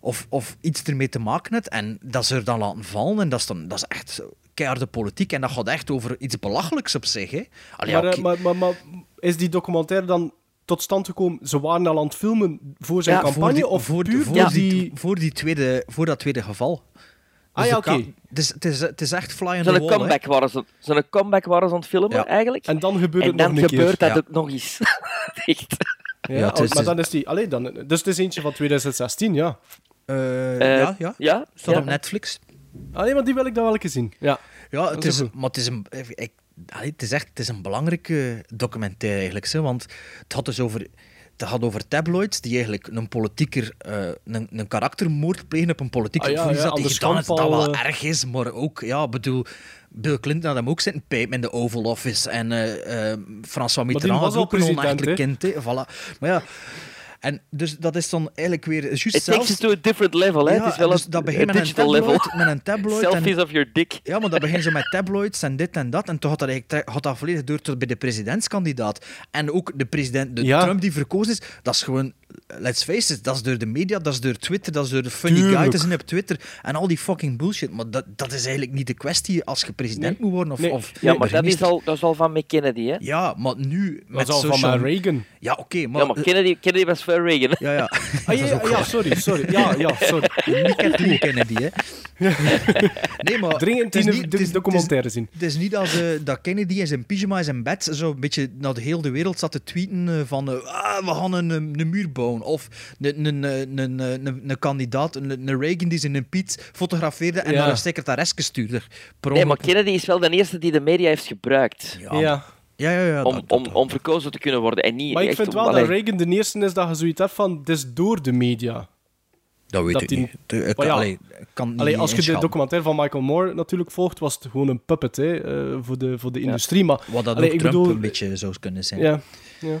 Of, of iets ermee te maken had. En dat ze er dan laten vallen. En dat is, dan, dat is echt keiharde politiek. En dat gaat echt over iets belachelijks op zich. Hè. Allee, maar, eh, maar, maar, maar is die documentaire dan tot stand gekomen? Ze waren al aan het filmen voor zijn Ja, campagne? voor die, of voor, puur voor, die, voor, die tweede, voor dat tweede geval. Ah, ja, de ka- oké. Het is, het, is, het is echt fly on the Zo'n wall. hè. comeback, waren ze, zo'n comeback waren ze aan het filmen, Ja. eigenlijk. En dan gebeurt En het dan nog een gebeurt keer. dat Ja. ook nog eens. Echt. Ja, Ja, het is- maar dan is die... Allee, dan, dus het is eentje van 2016, ja. Eh, Eh, ja, ja. Ja? Staat ja. op Netflix. Allee, maar die wil ik dan wel eens zien. Ja. Ja, het is, maar het is een, ik, allee, het is echt het is een belangrijke documentaire eigenlijk. Zo, want het gaat dus over, het gaat over tabloids die eigenlijk een politieker, eh, een, een karaktermoord plegen op een politieker. Ah, ja, ja, dat gedaan dat wel eh, erg is, maar ook, ja, bedoel, Bill Clinton had hem ook zitten pijpen in de Oval Office en eh François Mitterrand was ook een onechtelijk hè? kind. Hè. Voilà. Maar ja, en dus dat is dan eigenlijk weer juist It takes it to a different level, hè. Ja, het is wel dus een, dat begint met een tabloid, level. met een tabloid en- Selfies of your dick. Ja, maar dat begint zo met tabloids en dit en dat. En toen gaat dat, eigenlijk, gaat dat volledig door tot bij de presidentskandidaat. En ook de president, de Ja. Trump die verkozen is, dat is gewoon, let's face it, dat is door de media, dat is door Twitter, dat is door de funny Tuurlijk. guy te zien op Twitter en al die fucking bullshit. Maar dat, dat is eigenlijk niet de kwestie als je president moet worden. Of, Nee. of Ja, maar dat is, al, dat is al van McKennedy, hè. Ja, maar nu Dat met is al van social... mijn Reagan. Ja, oké, maar... Ja, maar Kennedy, Kennedy was voor Reagan. hè. Ja, ja. Ah, ja, sorry, sorry. Ja, ja, sorry. Niet Kennedy, hè. Nee, maar... Dringend het is die, niet- die het is- documentaire zien. Het is niet dat, eh, dat Kennedy in zijn pyjama in zijn bed zo een beetje naar de hele wereld zat te tweeten eh, van eh, ah, we gaan een, een, een muur Of een, een, een, een, een, een kandidaat, een, een Reagan die zijn Piet fotografeerde en Ja. naar een secretaresje stuurde. Per Nee, maar. Kennedy is wel de eerste die de media heeft gebruikt. Ja, Ja. ja, ja. ja, Om, dat- om, dat- om verkozen te kunnen worden. En niet Maar ik vind om- wel dat. Reagan de eerste is dat je zoiets hebt van, het is door de media. dat weet dat ik die- niet. De- ik- Maar ja, allee, ik kan Allee, niet als je de documentaire van Michael Moore natuurlijk volgt, was het gewoon een puppet hè, eh, voor, de, voor de industrie. Maar, Wat dat allee, ook Trump bedoel, een beetje zou kunnen zijn. Ja, ja.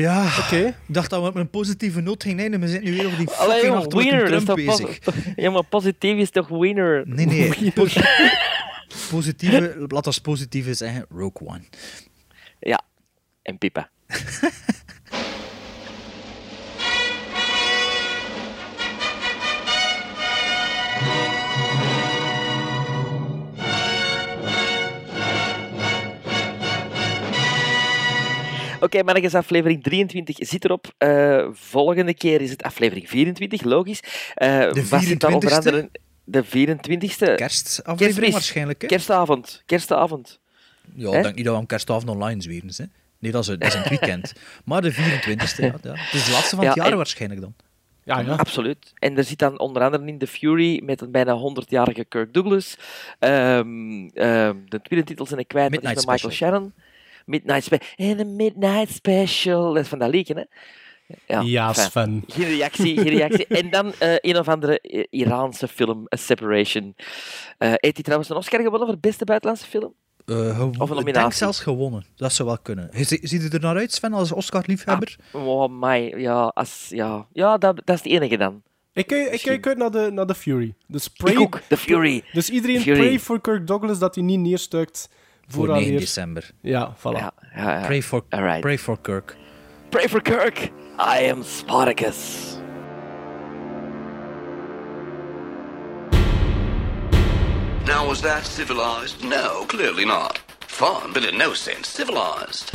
Ja, oké. ik dacht dat we op een positieve noot gingen eindigen. We zitten nu weer over die Allee, fucking joh, achterlijke winner. Dat is Trump toch bezig. Ja, maar positief is toch winner? Nee, nee. po- positieve, laat ons positieve zeggen, Rogue One. Ja, en Pippa. Oké, mannetjes, aflevering 23 zit erop. Eh, volgende keer is het aflevering 24, logisch. Eh, De was het dan onder 24e? andere de 24e. Kerstaflevering Kerstmis. waarschijnlijk, hè? Kerstavond. Kerstavond. Ja, ik denk niet dat we om kerstavond online zweren. Hè? Nee, dat is, dat is het weekend. Maar de 24e, ja, ja. Het is de laatste van het Ja, jaar en- waarschijnlijk dan. Ja, ja. Absoluut. En er zit dan onder andere in The Fury met een bijna 100-jarige Kirk Douglas. Ehm, ehm, de tweede titel zijn ik kwijt, dat is met Michael Shannon. Midnight Special. En een Midnight Special. Dat is van dat liedje, hè? Ja. Sven. Geen reactie, geen reactie. En dan eh, een of andere eh, Iraanse film, A Separation. Eh heeft hij trouwens een Oscar gewonnen voor beste buitenlandse film? Eh, gewo- Of een ik denk nominatie. zelfs gewonnen. Dat zou wel kunnen. Ziet het er naar uit, Sven, als Oscar-liefhebber? Oh my, ja, als, ja. ja dat, dat is de enige dan. Ik, kijk- ik kijk uit naar de, naar de Fury. Dus pray, Ik ook, The Fury. Dus iedereen Fury. pray voor Kirk Douglas dat hij niet neerstuikt Voor vooraleer- 9 december. Ja, voilà. Ja, ja, ja. Pray for, Alright. pray for Kirk. Pray for Kirk. I am Spartacus. Now, was that civilized? No, clearly not. Fun, but in no sense civilized.